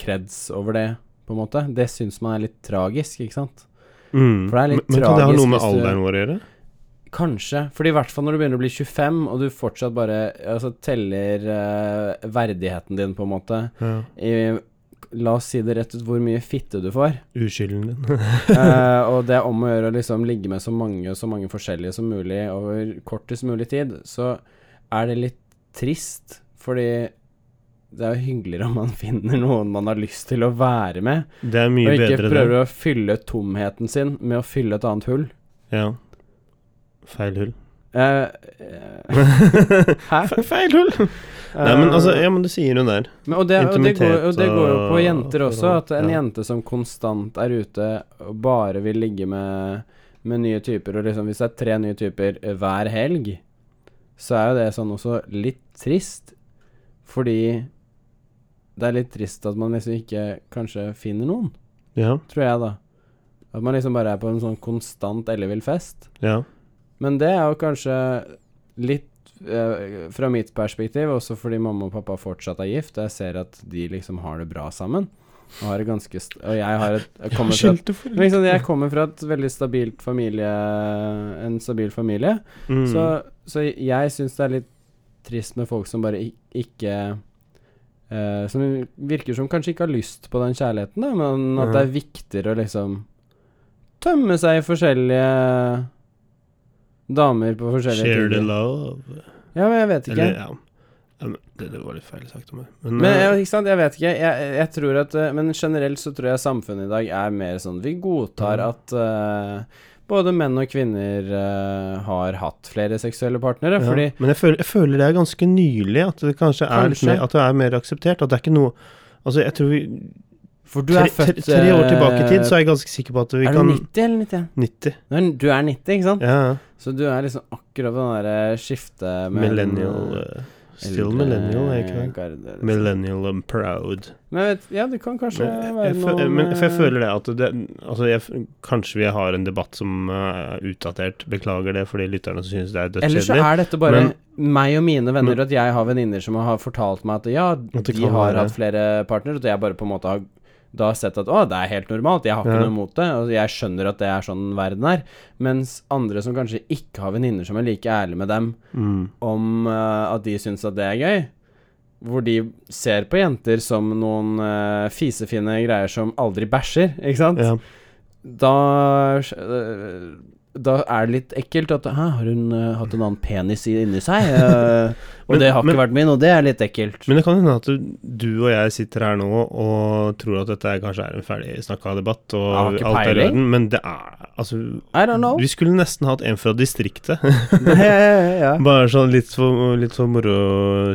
kreds over det, på en måte. Det syns man er litt tragisk, ikke sant? Mm. For det er litt men, men kan det ha noe med alderen vår å gjøre? Kanskje. Fordi i hvert fall når du begynner å bli 25, og du fortsatt bare altså, teller uh, verdigheten din, på en måte Ja. i, La oss si det rett ut hvor mye fitte du får. *laughs* Uskylden din. Eh, *laughs* og det er om å gjøre å liksom ligge med så mange og så mange forskjellige som mulig over kortest mulig tid, så er det litt trist, fordi det er jo hyggeligere om man *laughs* finner noen man har lyst til å være med, Det er mye bedre og ikke prøver det. å fylle tomheten sin med å fylle et annet hull. Ja. Feil hull. Eh, eh, *laughs* hæ? Feil hull! Nei, men altså, ja, men du sier jo der. Men, og, det, og, det går, og det går jo på jenter også, at en ja. jente som konstant er ute og bare vil ligge med, med nye typer, og liksom hvis det er tre nye typer hver helg, så er jo det sånn også litt trist, fordi det er litt trist at man liksom ikke kanskje finner noen, Ja. tror jeg da. At man liksom bare er på en sånn konstant ellevill fest. Ja. Men det er jo kanskje litt eh, fra mitt perspektiv, også fordi mamma og pappa fortsatt er gift, og jeg ser at de liksom har det bra sammen. Og har ganske st Og jeg har et jeg kommer, fra, et, liksom, jeg kommer fra et veldig stabilt familie En stabil familie. Mm. Så, så jeg syns det er litt trist med folk som bare ikke eh, Som virker som kanskje ikke har lyst på den kjærligheten, da, men at det er viktigere å liksom tømme seg i forskjellige damer på forskjellige Share the tider. love. Ja, men jeg vet ikke. Eller, ja. Det, det var litt feil sagt om meg. Men, Men eh, ja, ikke sant, jeg vet ikke. Jeg, jeg tror at eh, Men generelt så tror jeg samfunnet i dag er mer sånn Vi godtar mm. at uh, både menn og kvinner uh, har hatt flere seksuelle partnere, ja. fordi Men jeg føler, jeg føler det er ganske nylig at det kanskje er litt mer, at det er mer akseptert. At det er ikke noe Altså, jeg tror vi For du tre, er født tre, tre år tilbake i tid, eh, så er jeg ganske sikker på at vi Er du kan 90 eller 91? 90. Du er, du er 90, ikke sant? Ja. Så du er liksom akkurat på den derre skiftet med Millennial eh, eh, Still eldre millennial, er jeg ikke det? garde, liksom. Millennial and proud. Men vet, ja, det kan kanskje Men være noe men, for jeg føler det at det, altså jeg, Kanskje vi har en debatt som eh, er utdatert. Beklager det for de lytterne som synes det er Ellers så er dette bare Men- meg og mine venner, Men- at jeg har venninner som har fortalt meg at ja, at de har være. hatt flere partnere, og jeg bare på en måte har da sett at å, det er helt normalt, jeg har ikke Ja. noe imot det, og jeg skjønner at det er sånn verden er. Mens andre som kanskje ikke har venninner som er like ærlige med dem Mm. om uh, at de syns at det er gøy, hvor de ser på jenter som noen uh, fisefine greier som aldri bæsjer, ikke sant? Ja. Da eh, Da er det litt ekkelt at Hæ, har hun uh, hatt en annen penis inni seg? *laughs* Uh, og Men- det har men- ikke vært min, og det er litt ekkelt. Men det kan hende at du, du og jeg sitter her nå og tror at dette kanskje er en ferdig snakka debatt, og alt ikke er i orden, men det er Altså, I don't know. vi skulle nesten hatt en fra distriktet. *laughs* *laughs* ja. Bare sånn litt for, litt for moro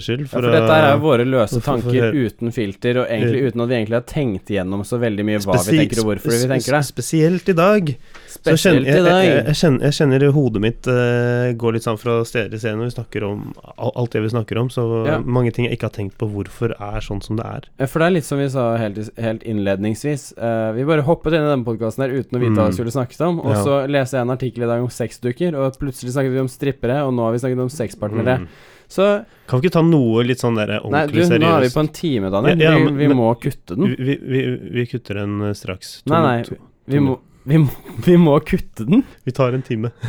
skyld. Ja, for dette er våre løse for- for- tanker uten filter, og egentlig uten at vi egentlig har tenkt gjennom så veldig mye hva vi tenker, og hvorfor vi tenker det. Spesielt i dag. Spesielt i dag. Jeg, jeg, kjenner, jeg kjenner hodet mitt uh, går litt sånn fra steder til steder når vi snakker om alt det vi snakker om. Så Ja. mange ting jeg ikke har tenkt på hvorfor er sånn som det er. For det er litt som vi sa helt, helt innledningsvis. Uh, vi bare hoppet inn i denne podkasten her uten å vite hva vi Mm. skulle snakket om. Og Ja. så leste jeg en artikkel i dag om sexdukker, og plutselig snakket vi om strippere, og nå har vi snakket om sexpartnere. Mm. Så Kan vi ikke ta noe litt sånn der Nei, du, ordentlig nå er vi på en time, Daniel. Ja, ja, vi, men- vi men- må kutte den. Vi, vi, vi kutter den eh, straks. To- Nei, nei, to- vi må, vi, må, vi må kutte den. Vi tar en time. *laughs*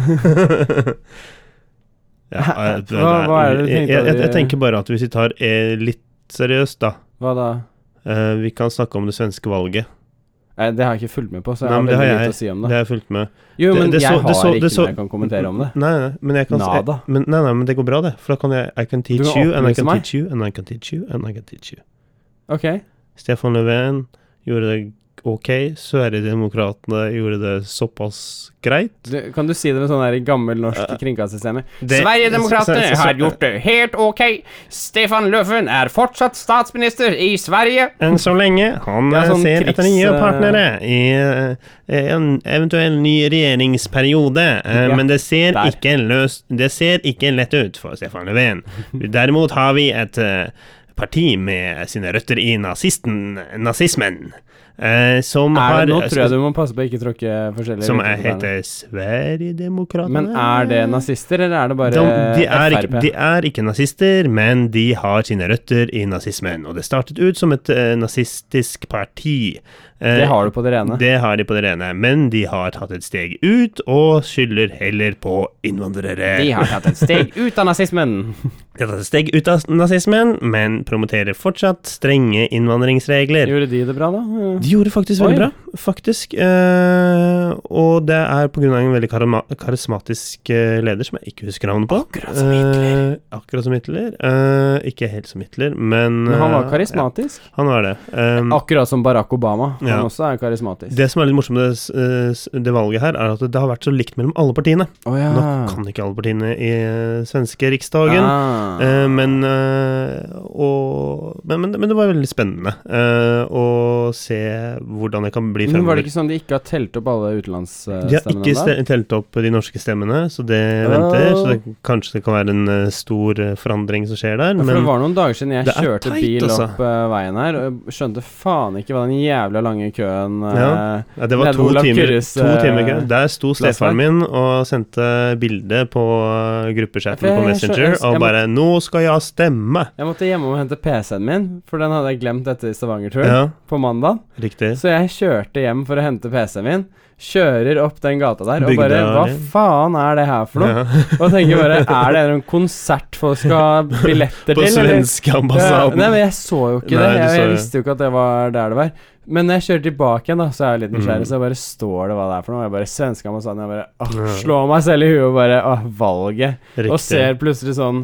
ja, jeg, det- Hva- hva er det du jeg, tenkte jeg, jeg, jeg tenker bare at hvis vi tar eh, litt seriøst, da Hva da? eh, Vi kan snakke om det svenske valget. Nei, det har jeg ikke fulgt med på, så jeg Nei, har men det veldig har lite å si om Det det. har jeg fulgt med. Jo, men det jeg så- har det så- ikke så- noe jeg kan kommentere om det. Nei, nei, men jeg kan Nada. Men, nei, nei, men det går bra, det. For da kan jeg I can teach you, and I can meg. teach you, and I can teach you, and I can teach you. Ok. Stefan Löfven gjorde det ok. Sverigedemokraterna gjorde det såpass greit. Du, kan du si det med sånn der gammel norsk kringkastingsstemme? Sverigedemokraterna *laughs* har gjort det helt ok. Stefan Löfven er fortsatt statsminister i Sverige. Enn så lenge. Han Ja, eh, sånn ser krigs- etter nye partnere i eh, en eventuell ny regjeringsperiode. eh, Ja, men det ser, der. ikke løst, det ser ikke lett ut for Stefan Löfven. Derimot har vi et eh, parti med sine røtter i nazisten, nazismen. Eh, som Er har nå tror jeg du må passe på å ikke tråkke forskjellige Som er, heter Sverigedemokraterna. Men er det nazister, eller er det bare de, de, er ikke, de er ikke nazister, men de har sine røtter i nazismen. Og det startet ut som et eh, nazistisk parti. Eh, Det har du på det rene. Det har de på det rene, men de har tatt et steg ut og skylder heller på innvandrere. De har tatt et steg *laughs* ut av nazismen. De har tatt et steg ut av nazismen, men promoterer fortsatt strenge innvandringsregler. Gjorde de det bra, da? De gjorde faktisk veldig bra, faktisk. Eh, og det er på grunn av en veldig karismatisk eh, leder som jeg ikke husker navnet på. Akkurat som Hitler. Eh, akkurat som Hitler. Eh, ikke helt som Hitler, men Men han var eh, karismatisk. Ja, han var det. Akkurat som Barack Obama. Ja. også er karismatisk. det som er litt morsomt med det, eh, det valget her, er at det har vært så likt mellom alle partiene. Oh, ja. Nå kan ikke alle partiene i eh, svenske riksdagen. Ah. Eh, men, eh, og, men, men, men det var veldig spennende eh, å se hvordan det kan bli Men var det ikke sånn de ikke har telt opp alle utenlandsstemmene? De har ikke der? telt opp de norske stemmene, så det oh. venter. Så det, kanskje det kan være en stor forandring som skjer der. Ja, for det var noen dager siden jeg kjørte teit, bil altså. opp altså. veien her, og skjønte faen ikke hva den jævla lange køen eh, Ja. ja, det var to timer, to timer eh, kø. Der sto stefaren min og sendte bilde på gruppesjefen gruppechatten på Messenger jeg, jeg- jeg og bare 'Nå skal jeg stemme!' Jeg måtte hjemme og hente PC-en min, for den hadde jeg glemt etter Stavanger-turen Ja, på mandag. riktig. Så jeg kjørte hjem for å hente PC-en min. Kjører opp den gata der og bare Hva faen er det her for noe? Ja. Og tenker bare Er det en konsert folk skal ha billetter *laughs* På til, På svenske Ja, ambassaden. nei, men jeg så jo ikke Nei, det. Jeg, jeg visste jo ikke at det var der det var. Men når jeg kjører tilbake igjen, da, så er jeg litt nysgjerrig, Mm. så jeg bare står det hva det er for noe. Jeg bare Svenske ambassaden. Jeg bare åh, slår meg selv i huet og bare Åh, valget. Riktig. Og ser plutselig sånn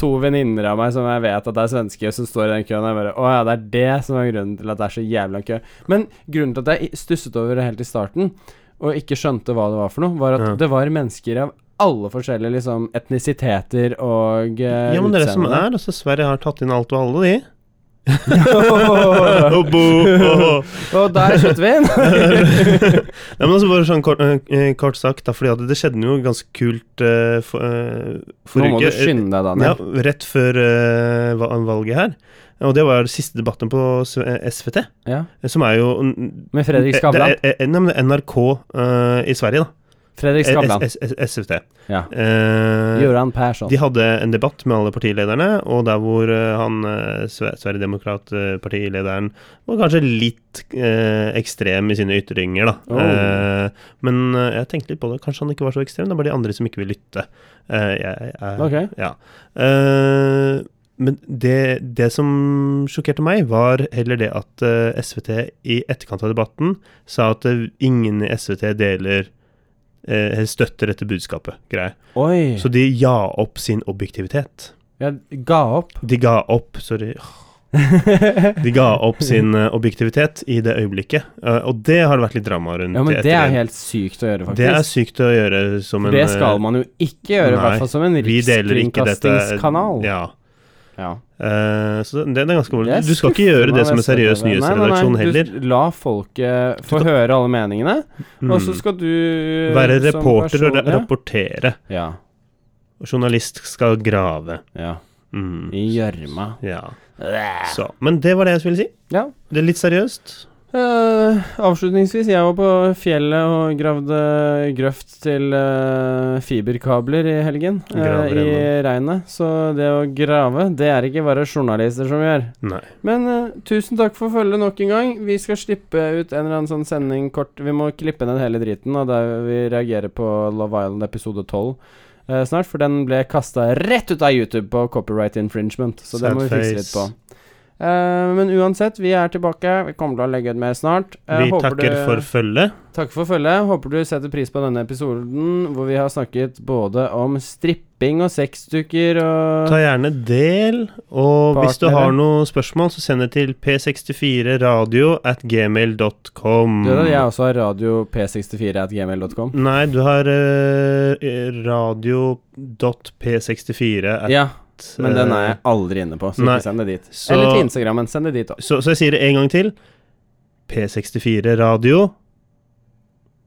to venninner av meg som jeg vet at det er svenske, som står i den køen. Og jeg bare Å ja, det er det som er grunnen til at det er så jævla kø. Men grunnen til at jeg stusset over det helt i starten, og ikke skjønte hva det var for noe, var at Ja. det var mennesker av alle forskjellige liksom etnisiteter og uh, Ja, men det er det som er. Altså, Sverige har tatt inn alt og alle, de. *laughs* *laughs* og der slutter vi inn! *laughs* Nei, men altså bare sånn kort, eh, kort sagt, da, fordi at det skjedde noe ganske kult uh, for, eh, Nå forrige må du skynde deg, Ja, rett før eh, va- valget her. Og det var siste debatten på S- eh, SVT, Ja. eh, som er jo Med Fredrik Skavlan. Det er, eh, nei, men det er NRK eh, i Sverige, da. Fredrik Skavlan. S- S- S- SVT. Ja. Eh, Göran Persson. de hadde en debatt med alle partilederne, og der hvor eh, han uh, Sverigedemokrat-partilederen var kanskje litt eh, ekstrem i sine ytringer, da. Oh. Eh, men eh, jeg tenkte litt på det. Kanskje han ikke var så ekstrem, det var de andre som ikke vil lytte. Eh, jeg, jeg, Ok. Ja. Eh, men det, det som sjokkerte meg, var heller det at eh, SVT i etterkant av debatten sa at eh, ingen i SVT deler eh, støtter dette budskapet. Greie. Oi. Så de ga opp sin objektivitet. Ja, ga opp. De ga opp Sorry. De ga opp sin *laughs* eh, objektivitet i det øyeblikket. Eh, og det har det vært litt drama rundt. Ja, men det er helt sykt å gjøre, faktisk. Det er sykt å gjøre som en det skal eh, man jo ikke gjøre, i hvert fall som en rikskringkastingskanal. Ja. Ja. Uh, så det, det er ganske Det er. Du skal ikke gjøre det som en seriøs nyhetsredaksjon heller. Du la folket få høre alle meningene, og så Mm. skal du Være reporter og person- ra- rapportere. Ja. Og journalist skal grave. ja. Mm. I gjørma. Ja. Så. Men det var det jeg skulle si. Ja. Det er litt seriøst. Eh, avslutningsvis, jeg var på fjellet og gravde grøft til uh, fiberkabler i helgen. Uh, I regnet. Så det å grave, det er ikke bare journalister som gjør. Nei. Men tusen takk for følget nok en gang. Vi skal slippe ut en eller annen sånn sending kort Vi må klippe ned hele driten, og der vi reagerer på Love Island episode 12 eh, snart. For den ble kasta rett ut av YouTube på copyright infringement, så det må vi fikse litt på. Eh, men uansett, vi er tilbake. Vi kommer til å legge ut mer snart. Uh, Vi takker du- for følget. Takk for følget. Håper du setter pris på denne episoden, hvor vi har snakket både om stripping og sexdukker og Ta gjerne del, og hvis du har noen spørsmål, så send det til p64radio at gmail.com. Du vet at jeg også har radio p64 at gmail.com? Nei, du har uh, radio.p64 at Ja, men den er eh, jeg aldri inne på, så Nei. ikke send det dit. Så- Eller til Instagrammen. Send det dit òg. så, så jeg sier det en gang til. P64radio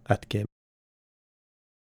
at gmail.